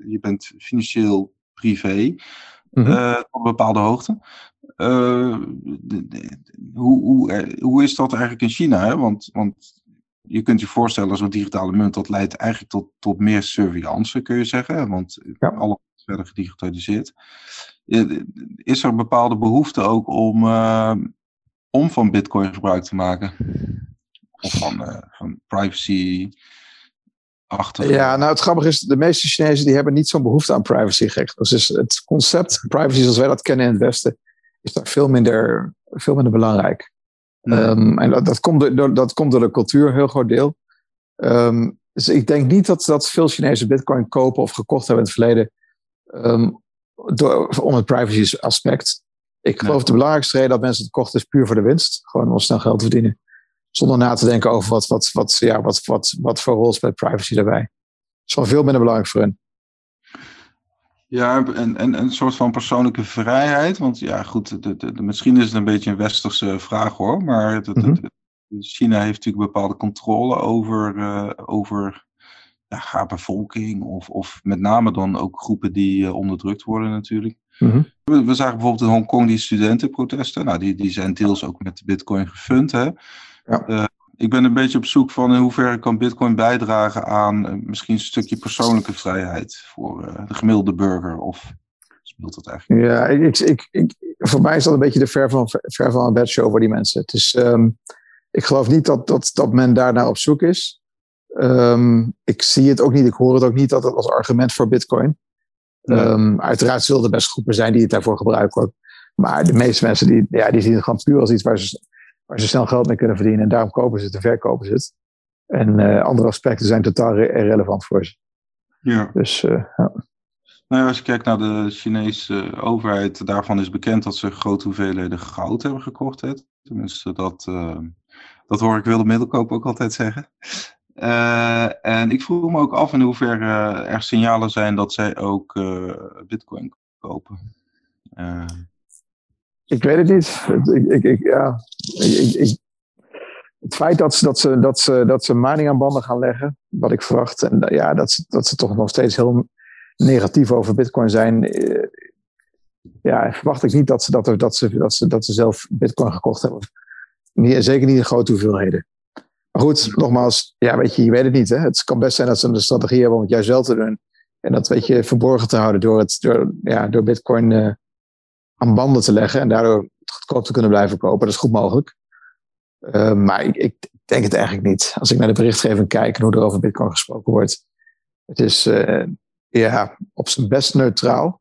Je bent financieel privé mm -hmm. tot een bepaalde hoogte. De, de, hoe, hoe, hoe is dat eigenlijk in China? Hè? Want, want je kunt je voorstellen, zo'n digitale munt, dat leidt eigenlijk tot, tot meer surveillance, kun je zeggen. Want ja. alles verder gedigitaliseerd is er een bepaalde behoefte ook om, uh, om van Bitcoin gebruik te maken? Of van, uh, van privacy? Achtig. Ja, nou het grappige is, de meeste Chinezen die hebben niet zo'n behoefte aan privacy. Gek. Dus het concept privacy zoals wij dat kennen in het Westen, is daar veel minder, veel minder belangrijk. Nee. Um, en dat, dat, komt door, dat komt door de cultuur, een heel groot deel. Um, dus ik denk niet dat, dat veel Chinezen bitcoin kopen of gekocht hebben in het verleden um, door, om het privacy aspect. Ik geloof de belangrijkste reden dat mensen het kochten is puur voor de winst. Gewoon om snel geld te verdienen. Zonder na te denken over wat, wat, wat, ja, wat, wat, wat voor rol speelt privacy daarbij. Dat is wel veel minder belangrijk voor hen. Ja, en, en een soort van persoonlijke vrijheid. Want ja, goed, de, de, de, misschien is het een beetje een westerse vraag hoor. Maar mm -hmm. China heeft natuurlijk bepaalde controle over, uh, over ja, bevolking of, of met name dan ook groepen die uh, onderdrukt worden natuurlijk. Mhm. we, we, zagen bijvoorbeeld in Hongkong die studentenprotesten. Nou, die, die zijn deels ook met bitcoin gefund. Hè? Ja. Uh, ik ben een beetje op zoek van in hoeverre kan Bitcoin bijdragen aan uh, misschien een stukje persoonlijke vrijheid voor uh, de gemiddelde burger. Of speelt dat eigenlijk? Ja, ik, ik, ik, voor mij is dat een beetje de ver van, ver van een bedshow voor die mensen. Het is, um, ik geloof niet dat, dat, dat men daarnaar op zoek is. Um, ik zie het ook niet, ik hoor het ook niet dat het als argument voor Bitcoin. Nee. Um, uiteraard zullen er best groepen zijn die het daarvoor gebruiken. Ook. Maar de meeste mensen die, ja, die zien het gewoon puur als iets waar ze, waar ze snel geld mee kunnen verdienen. En daarom kopen ze het en verkopen ze het. En uh, andere aspecten zijn totaal irrelevant voor ze. Ja. Dus uh, ja. Nou ja, als je kijkt naar de Chinese overheid, daarvan is bekend dat ze grote hoeveelheden goud hebben gekocht. Hè? Tenminste, dat, uh, dat hoor ik wilde middelkoop ook altijd zeggen. Uh, en ik vroeg me ook af in hoeverre er signalen zijn dat zij ook uh, bitcoin kopen. Uh, ik weet het niet. Ik, ik, ja. ik, het feit dat ze, dat, ze, dat, ze, dat ze mining aan banden gaan leggen, wat ik verwacht, en ja, dat, ze, dat ze toch nog steeds heel negatief over bitcoin zijn, eh, ja, verwacht ik niet dat ze, dat, dat, ze, dat, ze, dat ze zelf bitcoin gekocht hebben. Zeker niet in grote hoeveelheden. Maar goed, nogmaals, ja, weet je, je weet het niet. Hè? Het kan best zijn dat ze een strategie hebben om het juist wel te doen. En dat weet je verborgen te houden door, het, door, ja, door bitcoin uh, aan banden te leggen. En daardoor het goedkoop te kunnen blijven kopen. Dat is goed mogelijk. Uh, maar ik, ik, denk het eigenlijk niet. Als ik naar de berichtgeving kijk en hoe er over bitcoin gesproken wordt. Het is uh, ja, op zijn best neutraal.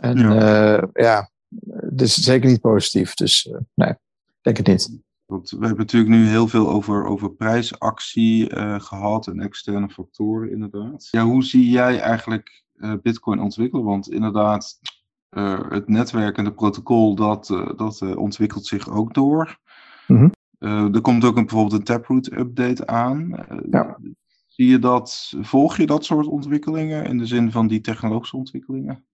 En ja, ja het is zeker niet positief. Dus nee, ik denk het niet. Want we hebben natuurlijk nu heel veel over, over prijsactie uh, gehad en externe factoren inderdaad. Ja, hoe zie jij eigenlijk uh, Bitcoin ontwikkelen? Want inderdaad, uh, het netwerk en het protocol dat, dat ontwikkelt zich ook door. Mhm. Mm -hmm. er komt ook een, bijvoorbeeld een Taproot update aan. Ja. Zie je dat, volg je dat soort ontwikkelingen in de zin van die technologische ontwikkelingen?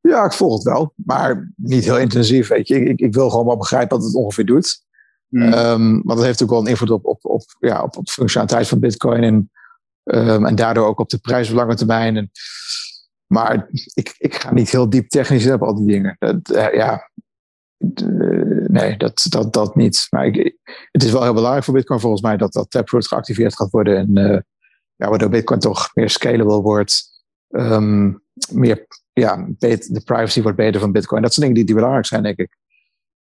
Ja, ik volg het wel, maar niet heel intensief. Weet je. Ik, ik wil gewoon wel begrijpen wat het ongeveer doet. Mm. Um, want dat heeft ook wel een invloed op, op, op, ja, op, op de functionaliteit van Bitcoin en, um, en daardoor ook op de prijs op lange termijn. En, maar ik, ik ga niet heel diep technisch op al die dingen. Dat, uh, ja, uh, nee, dat, dat, dat niet. Maar ik, het is wel heel belangrijk voor Bitcoin volgens mij dat dat Taproot geactiveerd gaat worden. En uh, ja, waardoor Bitcoin toch meer scalable wordt. Um, meer, ja, beter, de privacy wordt beter van Bitcoin. Dat zijn dingen die, die belangrijk zijn, denk ik.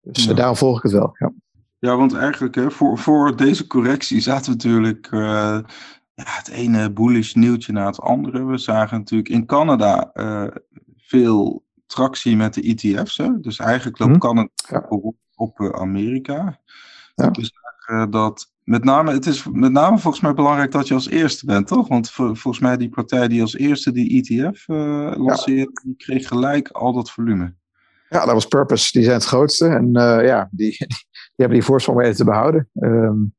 Dus Ja. daarom volg ik het wel. Ja. Ja, want eigenlijk hè, voor, voor deze correctie zaten we natuurlijk uh, ja, het ene bullish nieuwtje na het andere. We zagen natuurlijk in Canada uh, veel tractie met de ETF's. Hè? Dus eigenlijk loopt Mhm. Canada Ja. op, op uh, Amerika. Ja. We zagen dat met name, het is met name volgens mij belangrijk dat je als eerste bent, toch? Want vo- volgens mij die partij die als eerste die ETF lanceerde, die kreeg gelijk al dat volume. ja, dat was Purpose. Die zijn het grootste. En uh, ja, die, hebben die voorsprong weten te behouden. Um,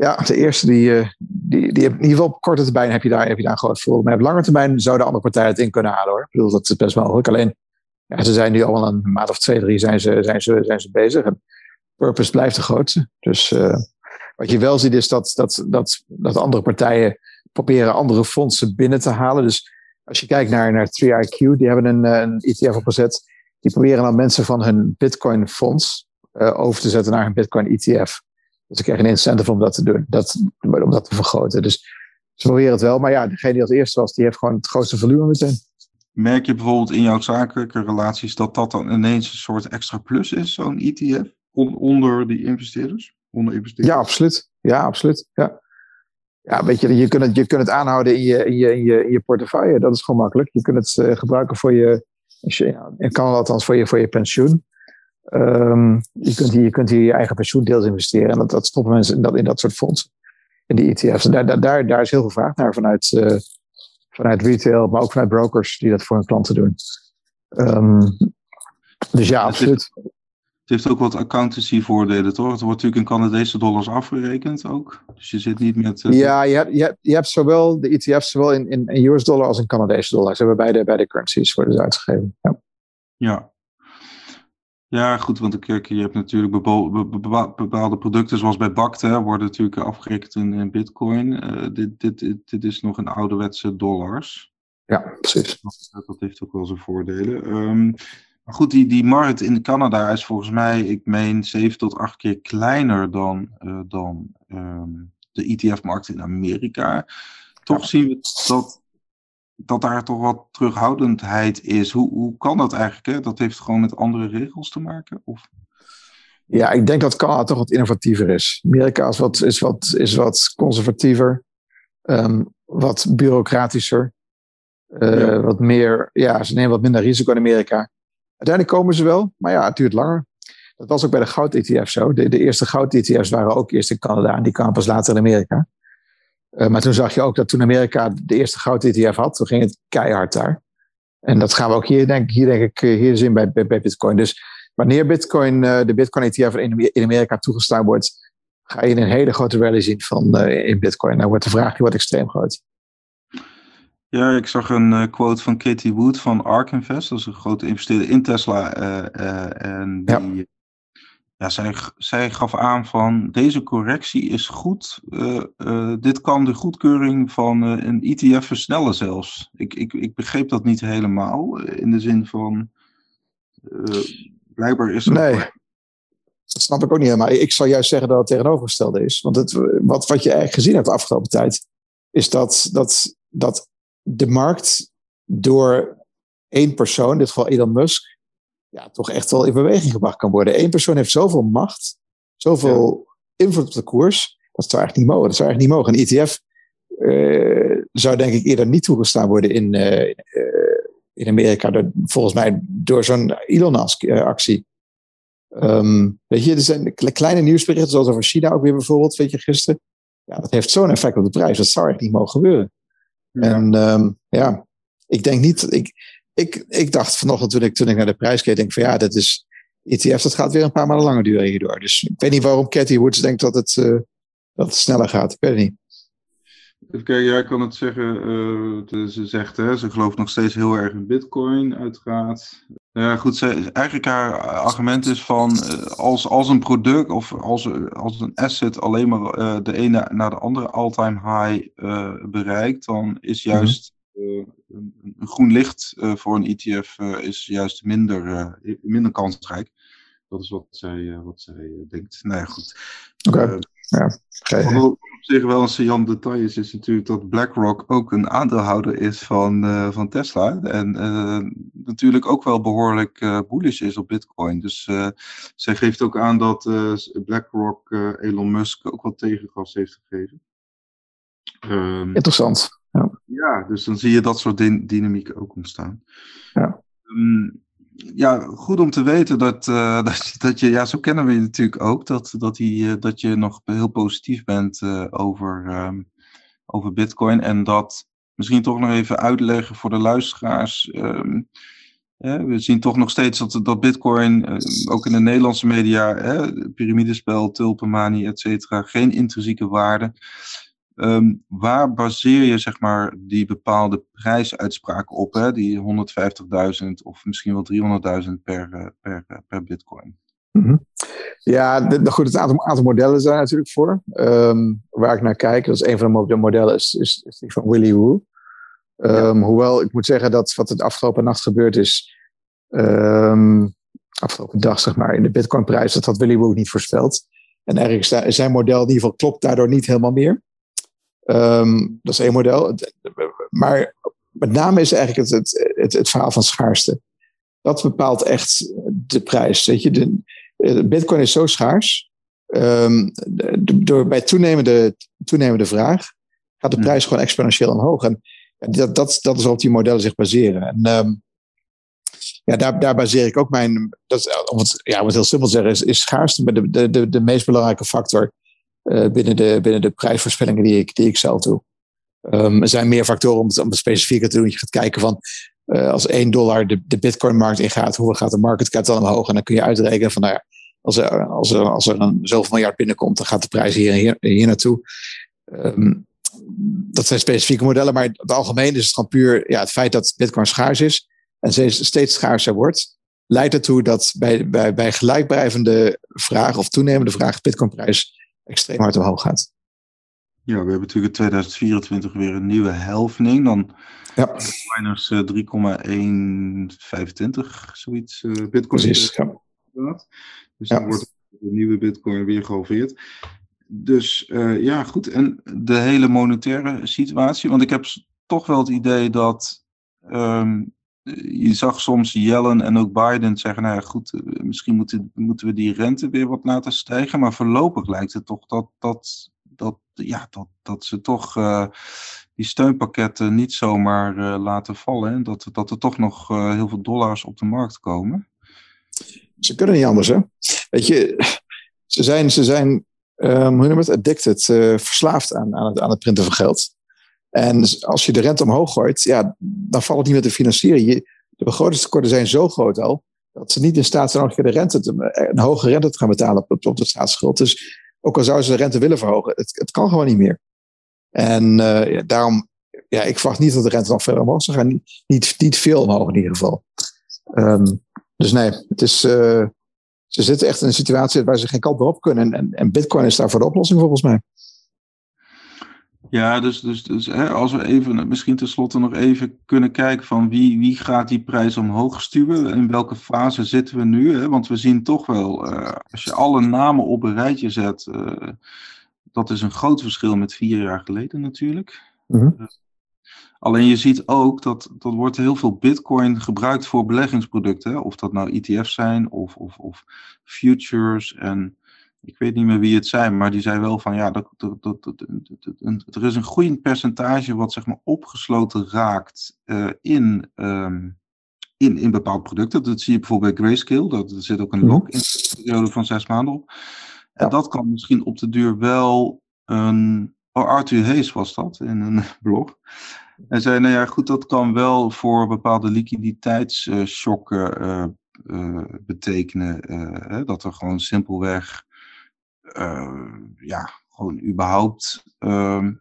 ja, de eerste die, uh, die, die in ieder geval op korte termijn heb je daar, heb je daar een groot voordeel. Maar op lange termijn zou de andere partij het in kunnen halen hoor. Ik bedoel, dat is best wel mogelijk. Alleen, ja, ze zijn nu al een maand of twee, drie zijn ze, zijn ze, zijn ze bezig. Purpose blijft de grootste. Dus uh, wat je wel ziet is dat, dat, dat, dat andere partijen proberen andere fondsen binnen te halen. Dus als je kijkt naar, naar 3IQ, die hebben een, een ETF opgezet. Die proberen dan mensen van hun Bitcoin fonds uh, over te zetten naar een Bitcoin ETF. Dus ze krijgen een incentive om dat te doen, dat, om dat te vergroten. Dus ze proberen het wel, maar ja, degene die als eerste was, die heeft gewoon het grootste volume meteen. Merk je bijvoorbeeld in jouw zakelijke relaties dat dat dan ineens een soort extra plus is, zo'n ETF, on, onder die investeerders? Onder investeerders? Ja, absoluut. Ja, absoluut. Ja. Ja, weet je, je kunt het, je kunt het aanhouden in je, in, je, in, je, in je portefeuille. Dat is gewoon makkelijk. Je kunt het uh, gebruiken voor je, ja, in Canada althans voor je, voor je pensioen. Um, je, kunt hier, je kunt hier je eigen pensioendeels investeren. En dat, dat stoppen mensen in dat, in dat soort fondsen. In die ETF's. En daar, daar, daar, daar is heel veel vraag naar vanuit, uh, vanuit retail, maar ook vanuit brokers die dat voor hun klanten doen. Um, dus ja, het absoluut. Heeft, het heeft ook wat accountancy voordelen, toch? Het wordt natuurlijk in Canadese dollars afgerekend ook. Dus je zit niet met... Uh, ja, je hebt, je, hebt, je hebt zowel de ETF's zowel in, in, in US dollar als in Canadese dollar. Ze hebben beide, beide currencies worden uitgegeven. Ja. ja. Ja, goed, want kijk, je hebt natuurlijk bepaalde producten, zoals bij BACT, hè, worden natuurlijk afgerekend in, in bitcoin. Uh, dit, dit, dit, dit, is nog een ouderwetse dollars. Ja, precies. Dat, dat heeft ook wel zijn voordelen. Um, Maar goed, die, die markt in Canada is volgens mij, ik meen, 7 tot 8 keer kleiner dan, uh, dan um, de ETF-markt in Amerika. Toch zien we dat, dat daar toch wat terughoudendheid is. Hoe, hoe kan dat eigenlijk? Hè? Dat heeft gewoon met andere regels te maken? Of? Ja, ik denk dat Canada toch wat innovatiever is. Amerika is wat, is wat, is wat conservatiever, um, wat bureaucratischer. Uh, ja. Wat meer, ja, ze nemen wat minder risico in Amerika. Uiteindelijk komen ze wel, maar ja, het duurt langer. Dat was ook bij de goud-ETF zo. De, de eerste goud-ETF's waren ook eerst in Canada en die kwamen pas later in Amerika. Uh, maar toen zag je ook dat toen Amerika de eerste goud-ETF had, toen ging het keihard daar. En dat gaan we ook hier, denk, hier, denk ik, hier zien bij, bij, bij Bitcoin. Dus wanneer Bitcoin, uh, de Bitcoin-ETF in, in Amerika toegestaan wordt, ga je een hele grote rally zien van, uh, in Bitcoin. Dan wordt de vraag wordt extreem groot. Ja, ik zag een quote van Katie Wood van ARK Invest. Dat is een grote investeerder in Tesla. En die, ja. Ja, zij, zij gaf aan van deze correctie is goed. dit kan de goedkeuring van een ETF versnellen zelfs. Ik, ik, ik begreep dat niet helemaal. In de zin van, blijkbaar is het... Nee, dat snap ik ook niet helemaal. Ik zou juist zeggen dat het tegenovergestelde is. Want het, wat, wat je eigenlijk gezien hebt de afgelopen tijd... is dat, dat, dat de markt door één persoon, in dit geval Elon Musk, ja, toch echt wel in beweging gebracht kan worden. Eén persoon heeft zoveel macht, zoveel ja. invloed op de koers. Dat zou eigenlijk niet mogen. Dat zou eigenlijk niet mogen. Een ETF uh, zou denk ik eerder niet toegestaan worden in, uh, uh, in Amerika. Door, volgens mij door zo'n Elon-actie. Um, weet je, er zijn kleine nieuwsberichten, zoals over China ook weer bijvoorbeeld, weet je, gisteren. Ja, dat heeft zo'n effect op de prijs. Dat zou eigenlijk niet mogen gebeuren. Ja. En um, ja, ik denk niet. Ik, ik, ik dacht vanochtend toen ik, toen ik naar de prijs keek, denk van ja, dat is. ETF, dat gaat weer een paar maanden langer duren hierdoor. Dus ik weet niet waarom Cathy Woods denkt dat het, uh, dat het sneller gaat. Ik weet het niet. Even kijken, jij kan het zeggen. Uh, ze zegt, hè, ze gelooft nog steeds heel erg in Bitcoin, uiteraard. Ja, goed, ze, eigenlijk haar argument is van uh, als, als een product of als, als een asset alleen maar uh, de ene naar de andere all-time high uh, bereikt, dan is juist mm-hmm. Een, een, groen licht voor een ETF is juist minder, minder kansrijk. Dat is wat zij, wat zij denkt. Nou ja, goed. Oké. Okay. ja, okay op zich wel een saillant detail is, is natuurlijk dat BlackRock ook een aandeelhouder is van, uh, van Tesla. En uh, natuurlijk ook wel behoorlijk uh, bullish is op Bitcoin. Dus zij geeft ook aan dat BlackRock Elon Musk ook wat tegengas heeft gegeven. Um, Interessant. Ja. ja. dus dan zie je dat soort dynamiek ook ontstaan. Ja. Um, ja, goed om te weten dat, uh, dat, dat, je, ja, zo kennen we je natuurlijk ook, dat, dat, die, uh, dat je nog heel positief bent uh, over, um, over Bitcoin. En dat misschien toch nog even uitleggen voor de luisteraars. Um, we zien toch nog steeds dat, dat Bitcoin, ook in de Nederlandse media, piramidespel, tulpenmanie, et cetera, geen intrinsieke waarde. Um, waar baseer je zeg maar, die bepaalde prijsuitspraken op? Hè? Die 150.000 of misschien wel 300.000 per, eh, per, eh, per bitcoin? Mm -hmm. Ja, de, goed, het aantal, aantal modellen zijn natuurlijk voor. Um, waar ik naar kijk, dat is een van de modellen, is, is, is die van Willy Woo. Um, ja. Hoewel ik moet zeggen dat wat het afgelopen nacht gebeurd is, afgelopen dag zeg maar, in de bitcoinprijs, dat had Willy Woo niet voorspeld. En eigenlijk zijn model in ieder geval klopt daardoor niet helemaal meer. Um, dat is één model. Maar met name is eigenlijk het, het, het, het, verhaal van schaarste. Dat bepaalt echt de prijs. Weet je, de, de Bitcoin is zo schaars. Um, door, bij toenemende, toenemende vraag gaat de hmm. prijs gewoon exponentieel omhoog. En dat, dat, dat is waarop die modellen zich baseren. En um, ja, daar, daar baseer ik ook mijn. Dat, om, het, ja, om het heel simpel te zeggen, is, is schaarste de, de, de, de meest belangrijke factor binnen, de, binnen de prijsvoorspellingen die ik, die ik zelf doe. Um, er zijn meer factoren om het, om het specifieker te doen. Je gaat kijken van uh, als 1 dollar de, de bitcoin-markt ingaat, hoeveel gaat de market cap dan omhoog? En dan kun je uitrekenen van nou ja, als er, als er, als er een zoveel miljard binnenkomt, dan gaat de prijs hier, hier, hier naartoe. Um, dat zijn specifieke modellen, maar het algemeen is het gewoon puur ja, het feit dat bitcoin schaars is en steeds, steeds schaarser wordt, leidt ertoe dat bij, bij, bij gelijkblijvende vraag of toenemende vraag de bitcoinprijs extreem hard omhoog gaat. Ja, we hebben natuurlijk in 2024 weer een nieuwe helfning. Dan Ja, minus eh, 3,125, zoiets. eh bitcoin. precies. Ja. inderdaad. Dus Ja. dan wordt de nieuwe bitcoin weer gehalveerd. Dus eh, ja, goed. En de hele monetaire situatie. Want ik heb toch wel het idee dat. ehm, je zag soms Yellen en ook Biden zeggen: Nou ja, goed, eh, misschien moeten, moeten we die rente weer wat laten stijgen. Maar voorlopig lijkt het toch dat, dat, dat, ja, dat, dat ze toch eh, die steunpakketten niet zomaar eh, laten vallen. En dat, dat er toch nog eh, heel veel dollars op de markt komen. Ze kunnen niet anders, hè? Weet je, ze zijn, ze zijn ehm, hoe noem het, addicted, eh, verslaafd aan, aan, het, aan het printen van geld. En als je de rente omhoog gooit, ja, dan valt het niet meer te financieren. Je, de begrotingstekorten zijn zo groot al, dat ze niet in staat zijn om de rente te, een hoge rente te gaan betalen op, op de staatsschuld. Dus ook al zouden ze de rente willen verhogen, het, het kan gewoon niet meer. En eh, daarom, ja, ik verwacht niet dat de rente nog verder omhoog zal gaan. Niet, niet, niet veel omhoog in ieder geval. Ehm, dus nee, het is, eh, ze zitten echt in een situatie waar ze geen kant meer op kunnen. En, en, en Bitcoin is daarvoor de oplossing volgens mij. Ja, dus, dus, dus hè, als we even, misschien tenslotte nog even kunnen kijken van wie, wie gaat die prijs omhoog stuwen? In welke fase zitten we nu? Hè? Want we zien toch wel, eh, als je alle namen op een rijtje zet, eh, dat is een groot verschil met vier jaar geleden natuurlijk. Mhm. Alleen je ziet ook dat dat wordt heel veel bitcoin gebruikt voor beleggingsproducten. Hè? Of dat nou ETF's zijn of, of, of futures en ik weet niet meer wie het zijn, maar die zei wel van ja, dat, dat, dat, er is een groeiend percentage wat zeg maar opgesloten raakt eh, in, ehm, in, in bepaalde producten. Dat zie je bijvoorbeeld bij Grayscale, dat, er zit ook een Mhm. lock in een periode van zes maanden op. En Ja. dat kan misschien op de duur wel een. Oh, Arthur Hayes was dat in een blog. Hij zei, nou ja, goed, dat kan wel voor bepaalde liquiditeitsshocken eh, eh, betekenen. hè, dat er gewoon simpelweg, ja, gewoon überhaupt, ehm,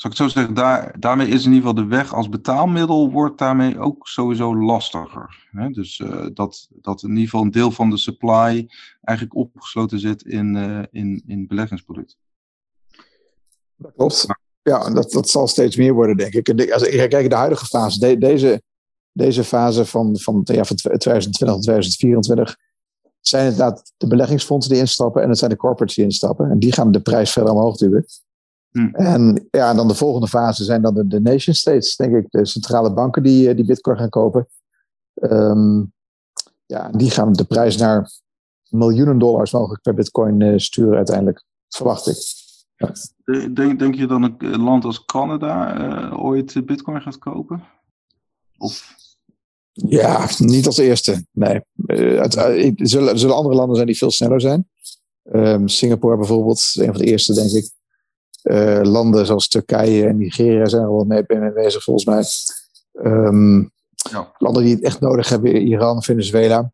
zal ik het zo zeggen, daar, daarmee is in ieder geval de weg als betaalmiddel wordt daarmee ook sowieso lastiger. Hè? Dus eh, dat, dat in ieder geval een deel van de supply eigenlijk opgesloten zit in, eh, in, in beleggingsproducten. Dat klopt. Ja, dat, dat zal steeds meer worden, denk ik. Als ik kijk naar de huidige fase, de- deze, deze fase van, van, ja, van 2020 tot 2024, zijn inderdaad de beleggingsfondsen die instappen en het zijn de corporates die instappen. En die gaan de prijs verder omhoog duwen. Hm. En ja, dan de volgende fase zijn dan de, de nation states, denk ik. De centrale banken die, eh, die bitcoin gaan kopen. Ehm, ja, die gaan de prijs naar miljoenen dollars mogelijk per bitcoin eh, sturen uiteindelijk. Verwacht ik. Denk, denk je dat een land als Canada eh, ooit bitcoin gaat kopen? Of Ja, niet als eerste. Nee. Eh, eh, er, zullen, er zullen andere landen zijn die veel sneller zijn. Ehm, Singapore bijvoorbeeld, is een van de eerste, denk ik. Eh, landen zoals Turkije en Nigeria zijn er wel mee, mee bezig, volgens mij. Ehm, Ja. Landen die het echt nodig hebben, Iran, Venezuela.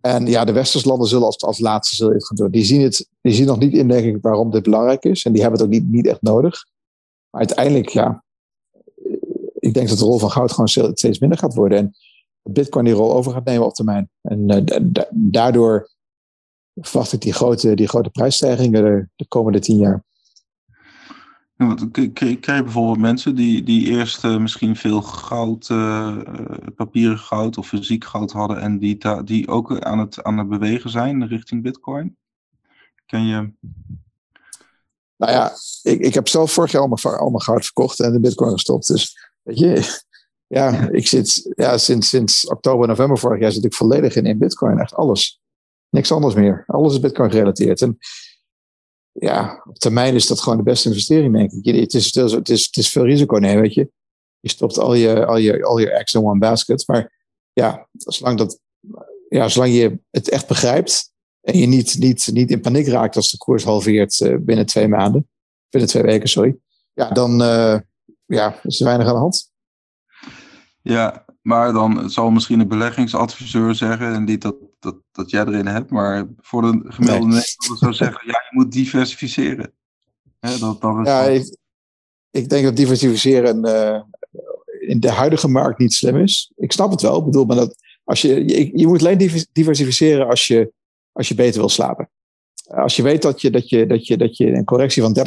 En ja, de westerse landen zullen als, als laatste zullen het gaan doen. Die zien, het, die zien nog niet in, denk ik, waarom dit belangrijk is. En die hebben het ook niet, niet echt nodig. Maar uiteindelijk, ja, ik denk dat de rol van goud gewoon ste- steeds minder gaat worden. En dat Bitcoin die rol over gaat nemen op termijn. En eh, da- da- daardoor verwacht ik die grote, die grote prijsstijgingen de, de komende tien jaar. Ja, want krijg je bijvoorbeeld mensen die, die eerst eh, misschien veel goud, eh, papieren goud of fysiek goud hadden en die, die ook aan het, aan het bewegen zijn richting bitcoin? Ken je? Nou ja, ik, ik heb zelf vorig jaar al mijn, al mijn goud verkocht en de bitcoin gestopt. Dus weet je, ja, ik zit ja, sinds, sinds oktober, november vorig jaar zit ik volledig in, in bitcoin. Echt alles. Niks anders meer. Alles is bitcoin gerelateerd. En ja, op termijn is dat gewoon de beste investering, denk ik. Het is, het is, het is, veel risico nemen, weet je. Je stopt al je, al je, al je eggs in one basket. Maar ja, zolang, dat, ja, zolang je het echt begrijpt en je niet, niet, niet in paniek raakt als de koers halveert eh, binnen twee maanden, binnen twee weken, sorry. Ja, dan eh, ja, is er weinig aan de hand. Ja, maar dan zal misschien een beleggingsadviseur zeggen, en niet dat, dat, dat jij erin hebt, maar voor de gemiddelde Nee. Nederlander zou zeggen, ja, je moet diversificeren. Hè, dat, dat is Ja, ik, ik denk dat diversificeren eh, in de huidige markt niet slim is. Ik snap het wel. Ik bedoel, maar dat als je, je, je moet alleen diver- diversificeren als je, als je beter wil slapen. Als je weet dat je, dat je, dat je, dat je een correctie van 30%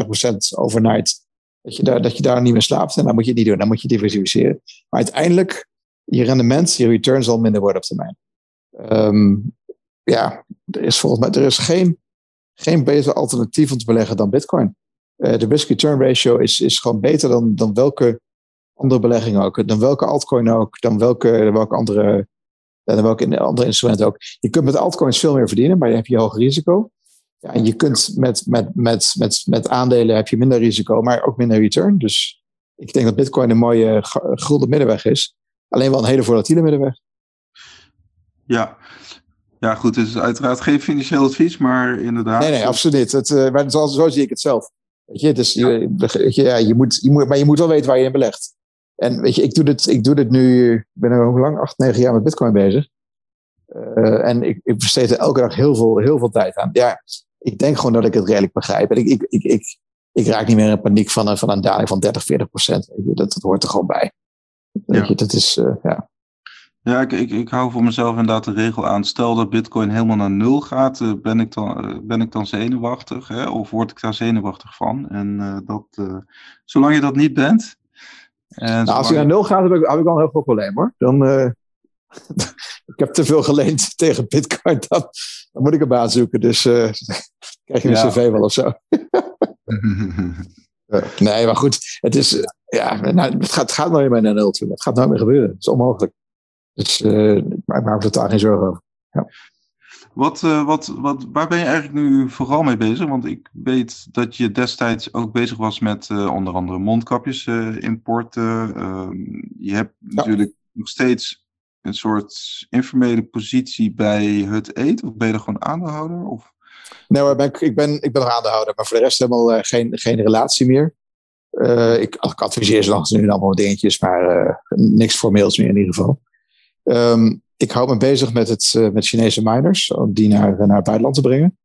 overnight, dat je, daar, dat je daar niet meer slaapt, en dan moet je niet doen. Dan moet je diversificeren. Maar uiteindelijk, je rendement, je return zal minder worden op termijn. Ehm, ja, er is volgens mij er is geen, geen beter alternatief om te beleggen dan Bitcoin. Uh, de risk-return ratio is, is gewoon beter dan, dan welke andere belegging ook. Dan welke altcoin ook. Dan welke, welke andere, dan welke andere instrument ook. Je kunt met altcoins veel meer verdienen, maar je hebt je hoger risico. Ja, en je kunt met, met, met, met, met aandelen heb je minder risico, maar ook minder return. Dus ik denk dat Bitcoin een mooie gulden middenweg is. Alleen wel een hele volatiele middenweg. Ja, ja, goed, het is uiteraard geen financieel advies, maar inderdaad. Nee, nee, absoluut. Het, uh, maar zo, zo, zie ik het zelf. Weet je, dus ja. je, ja, je, moet, je moet, maar je moet wel weten waar je in belegt. En weet je, ik doe dit, ik doe dit nu, ik ben er hoe lang, acht, negen jaar met Bitcoin bezig. Uh, en ik, ik besteed er elke dag heel veel, heel veel tijd aan. Ja, ik denk gewoon dat ik het redelijk begrijp. En ik, ik, ik, ik, ik raak niet meer in paniek van een, van een daling van 30, 40 procent. Dat, dat hoort er gewoon bij. Weet ja. je, dat is, uh, ja. Ja, ik, ik, ik hou voor mezelf inderdaad de regel aan. Stel dat Bitcoin helemaal naar nul gaat, uh, ben, ik dan, uh, ben ik dan zenuwachtig? Hè? Of word ik daar zenuwachtig van? En uh, dat, zolang je dat niet bent. nou, als hij naar nul gaat, heb ik, heb ik wel een heel groot probleem hoor. Dan, ik heb te veel geleend tegen Bitcoin. Dan, dan moet ik een baan zoeken. Dus krijg je een ja. cv wel of zo. nee, maar goed. Het, is, ja, nou, het, gaat, het gaat nooit meer naar nul toe. Het gaat nooit meer gebeuren. Het is onmogelijk. Dus uh, ik maak me totaal geen zorgen over. Ja. Wat, uh, wat, wat, waar ben je eigenlijk nu vooral mee bezig? Want ik weet dat je destijds ook bezig was met uh, onder andere mondkapjes importen. Ehm, je hebt ja. natuurlijk nog steeds een soort informele positie bij het eten. Of ben je er gewoon aandeelhouder? Of? Nee hoor, ben ik, ik, ben, ik ben nog aandeelhouder. Maar voor de rest helemaal geen, geen relatie meer. ik, ik adviseer ze nog nu allemaal dingetjes, maar niks formeels meer in ieder geval. Um, ik hou me bezig met, het, uh, met Chinese miners, om die naar, naar het buitenland te brengen.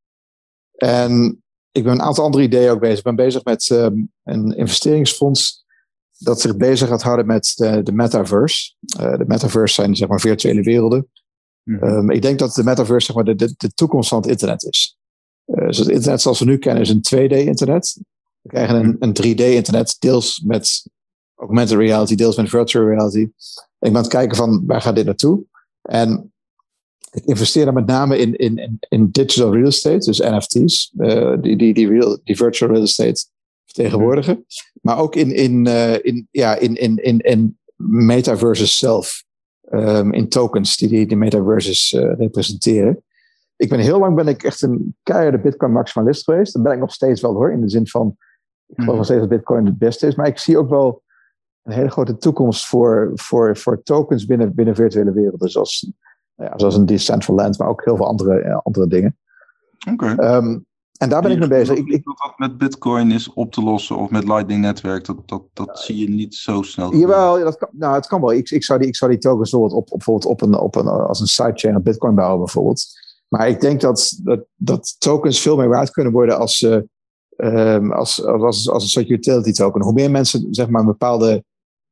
En ik ben een aantal andere ideeën ook bezig. Ik ben bezig met um, een investeringsfonds dat zich bezig gaat houden met de, de metaverse. Uh, de metaverse zijn zeg maar virtuele werelden. Mm -hmm. um, ik denk dat de metaverse zeg maar, de, de, de toekomst van het internet is. Uh, dus het internet zoals we nu kennen is een 2D-internet. We krijgen een, een 3D-internet, deels met augmented reality, deels met virtual reality. Ik ben aan het kijken van waar gaat dit naartoe? En ik investeer dan met name in, in, in, digital real estate, dus NFT's, uh, die, die, die, virtual real estate vertegenwoordigen. Maar ook in, in, uh, in, ja, in, in, in, in metaverses zelf, um, in tokens die die, die metaverses representeren. Ik ben heel lang ben ik echt een keiharde Bitcoin maximalist geweest. Dat ben ik nog steeds wel hoor, in de zin van, ik geloof nog steeds dat Bitcoin het beste is. Maar ik zie ook wel een hele grote toekomst voor, voor, voor tokens binnen, binnen virtuele werelden. Zoals, ja, zoals een Decentraland, maar ook heel veel andere, uh, andere dingen. Oké. Okay. Um, en daar ben ik mee bezig. Ik, ik, dat dat met Bitcoin is op te lossen of met Lightning Netwerk, dat, dat, dat uh, zie je niet zo snel. Jawel, dat kan, nou, het kan wel. Ik, ik, zou die, ik zou die tokens op, op, bijvoorbeeld op een, op een, als een sidechain op Bitcoin bouwen, bijvoorbeeld. Maar ik denk dat, dat, dat tokens veel meer waard kunnen worden als, uh, um, als, als, als een soort utility token. Hoe meer mensen zeg maar, een bepaalde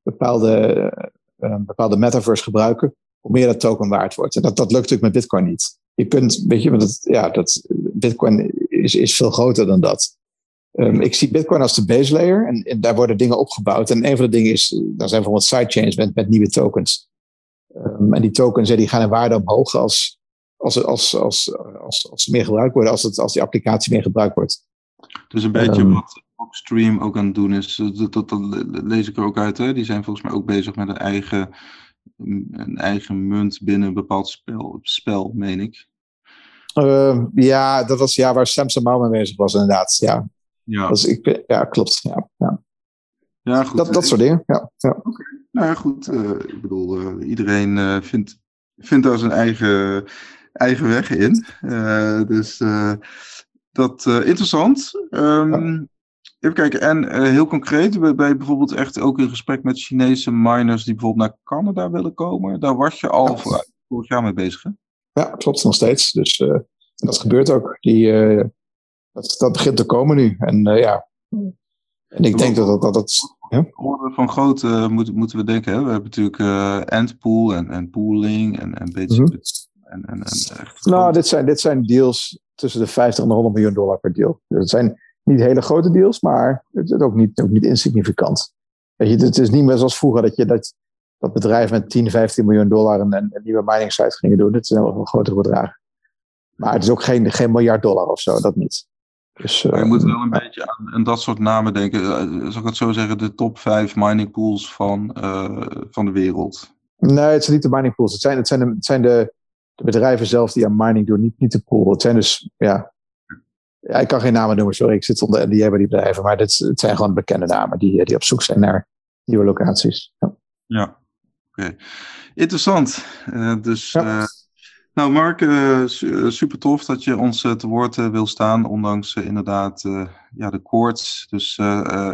bepaalde, uh, bepaalde metaverse gebruiken, hoe meer dat token waard wordt. En dat, dat lukt natuurlijk met Bitcoin niet. Je kunt, weet je, ja, dat, Bitcoin is, is veel groter dan dat. Um, ik zie Bitcoin als de base layer en, daar worden dingen opgebouwd. En een van de dingen is, daar zijn bijvoorbeeld sidechains met, met nieuwe tokens. Um, en die tokens die gaan in waarde omhoog als, als, als, als, als, als ze meer gebruikt worden, als, het, als die applicatie meer gebruikt wordt. Dus een beetje um, wat Stream ook aan het doen is. Dat, dat, dat, lees ik er ook uit. Hè? Die zijn volgens mij ook bezig met een eigen, een eigen munt binnen een bepaald spel, spel meen ik. Uh, ja, dat was ja, waar Samson Mouw mee bezig was, inderdaad. Ja, ja. Dus ik, ja klopt. Ja, ja. ja goed. Dat, dat soort dingen. Ja, ja. Okay. Nou ja, goed. Uh, ik bedoel, uh, iedereen uh, vindt, vindt daar zijn eigen, eigen weg in. dus dat interessant. Um, ja. Even kijken, en heel concreet, ben je bijvoorbeeld echt ook in gesprek met Chinese miners die bijvoorbeeld naar Canada willen komen? Daar was je al ja. vorig jaar mee bezig, hè? Ja, klopt, nog steeds. Dus dat gebeurt ook. Die, uh, dat, dat begint te komen nu. En ja, en ik denk dat dat... dat, dat ja? Van groot moeten, moeten we denken, hè? We hebben natuurlijk endpool en, en pooling en, en beetje... Mm -hmm. En, en, en nou, dit zijn, dit zijn deals tussen de 50 en de 100 miljoen dollar per deal. Dus het zijn niet hele grote deals, maar het is ook niet, ook niet insignificant. Weet je, het is niet meer zoals vroeger dat je dat, dat bedrijven met 10, 15 miljoen dollar een, een nieuwe mining site gingen doen. Het zijn wel grotere bedragen. Maar het is ook geen, geen miljard dollar of zo, dat niet. Dus, uh, je moet wel een beetje aan, aan, dat soort namen denken. Uh, zal ik het zo zeggen, de top 5 mining pools van, van de wereld? Nee, het zijn niet de mining pools. Het zijn, het zijn, de, het zijn de, de bedrijven zelf die aan mining doen, niet, niet de pool. Het zijn dus, ja, ja, ik kan geen namen noemen, sorry. Ik zit onder die hebben die bedrijven. Maar dit, het zijn gewoon bekende namen die, die op zoek zijn naar nieuwe locaties. Ja, ja. oké. Interessant. Uh, dus, ja. uh, nou Mark, uh, super tof dat je ons te woord wil staan. Ondanks inderdaad ja, de koorts. Dus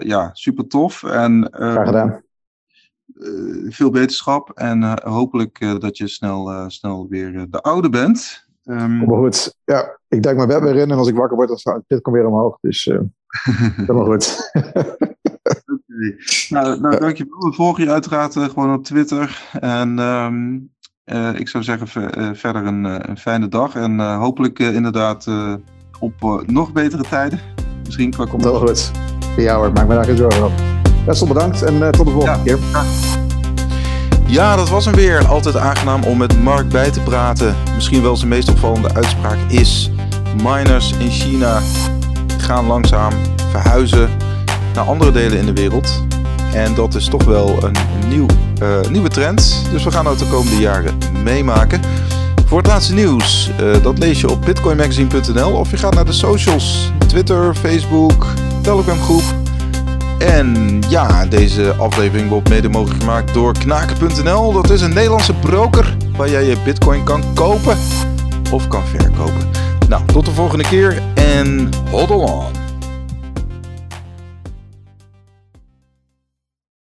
ja, super tof. En, Graag gedaan. Veel beterschap. En hopelijk dat je snel, snel weer de oude bent. Um, maar goed, ja, ik denk mijn bed weer in en als ik wakker word, dan staat dit komt weer omhoog. Dus helemaal goed. okay. Nou, nou dankjewel. We volgen je uiteraard uh, gewoon op Twitter. En um, uh, ik zou zeggen verder een, een, fijne dag. En hopelijk inderdaad op nog betere tijden. Misschien qua Komt wel goed. Ja hoor, maak me daar geen zorgen op. Best bedankt en tot de volgende ja. keer. Ja. Ja, dat was hem weer. Altijd aangenaam om met Mark bij te praten. Misschien wel zijn meest opvallende uitspraak is: miners in China gaan langzaam verhuizen naar andere delen in de wereld. En dat is toch wel een nieuw, uh, nieuwe trend. Dus we gaan dat de komende jaren meemaken. Voor het laatste nieuws, uh, dat lees je op bitcoinmagazine.nl of je gaat naar de socials: Twitter, Facebook, Telegram groep en ja, deze aflevering wordt mede mogelijk gemaakt door knaken.nl. Dat is een Nederlandse broker waar jij je bitcoin kan kopen of kan verkopen. Nou, tot de volgende keer en hold on.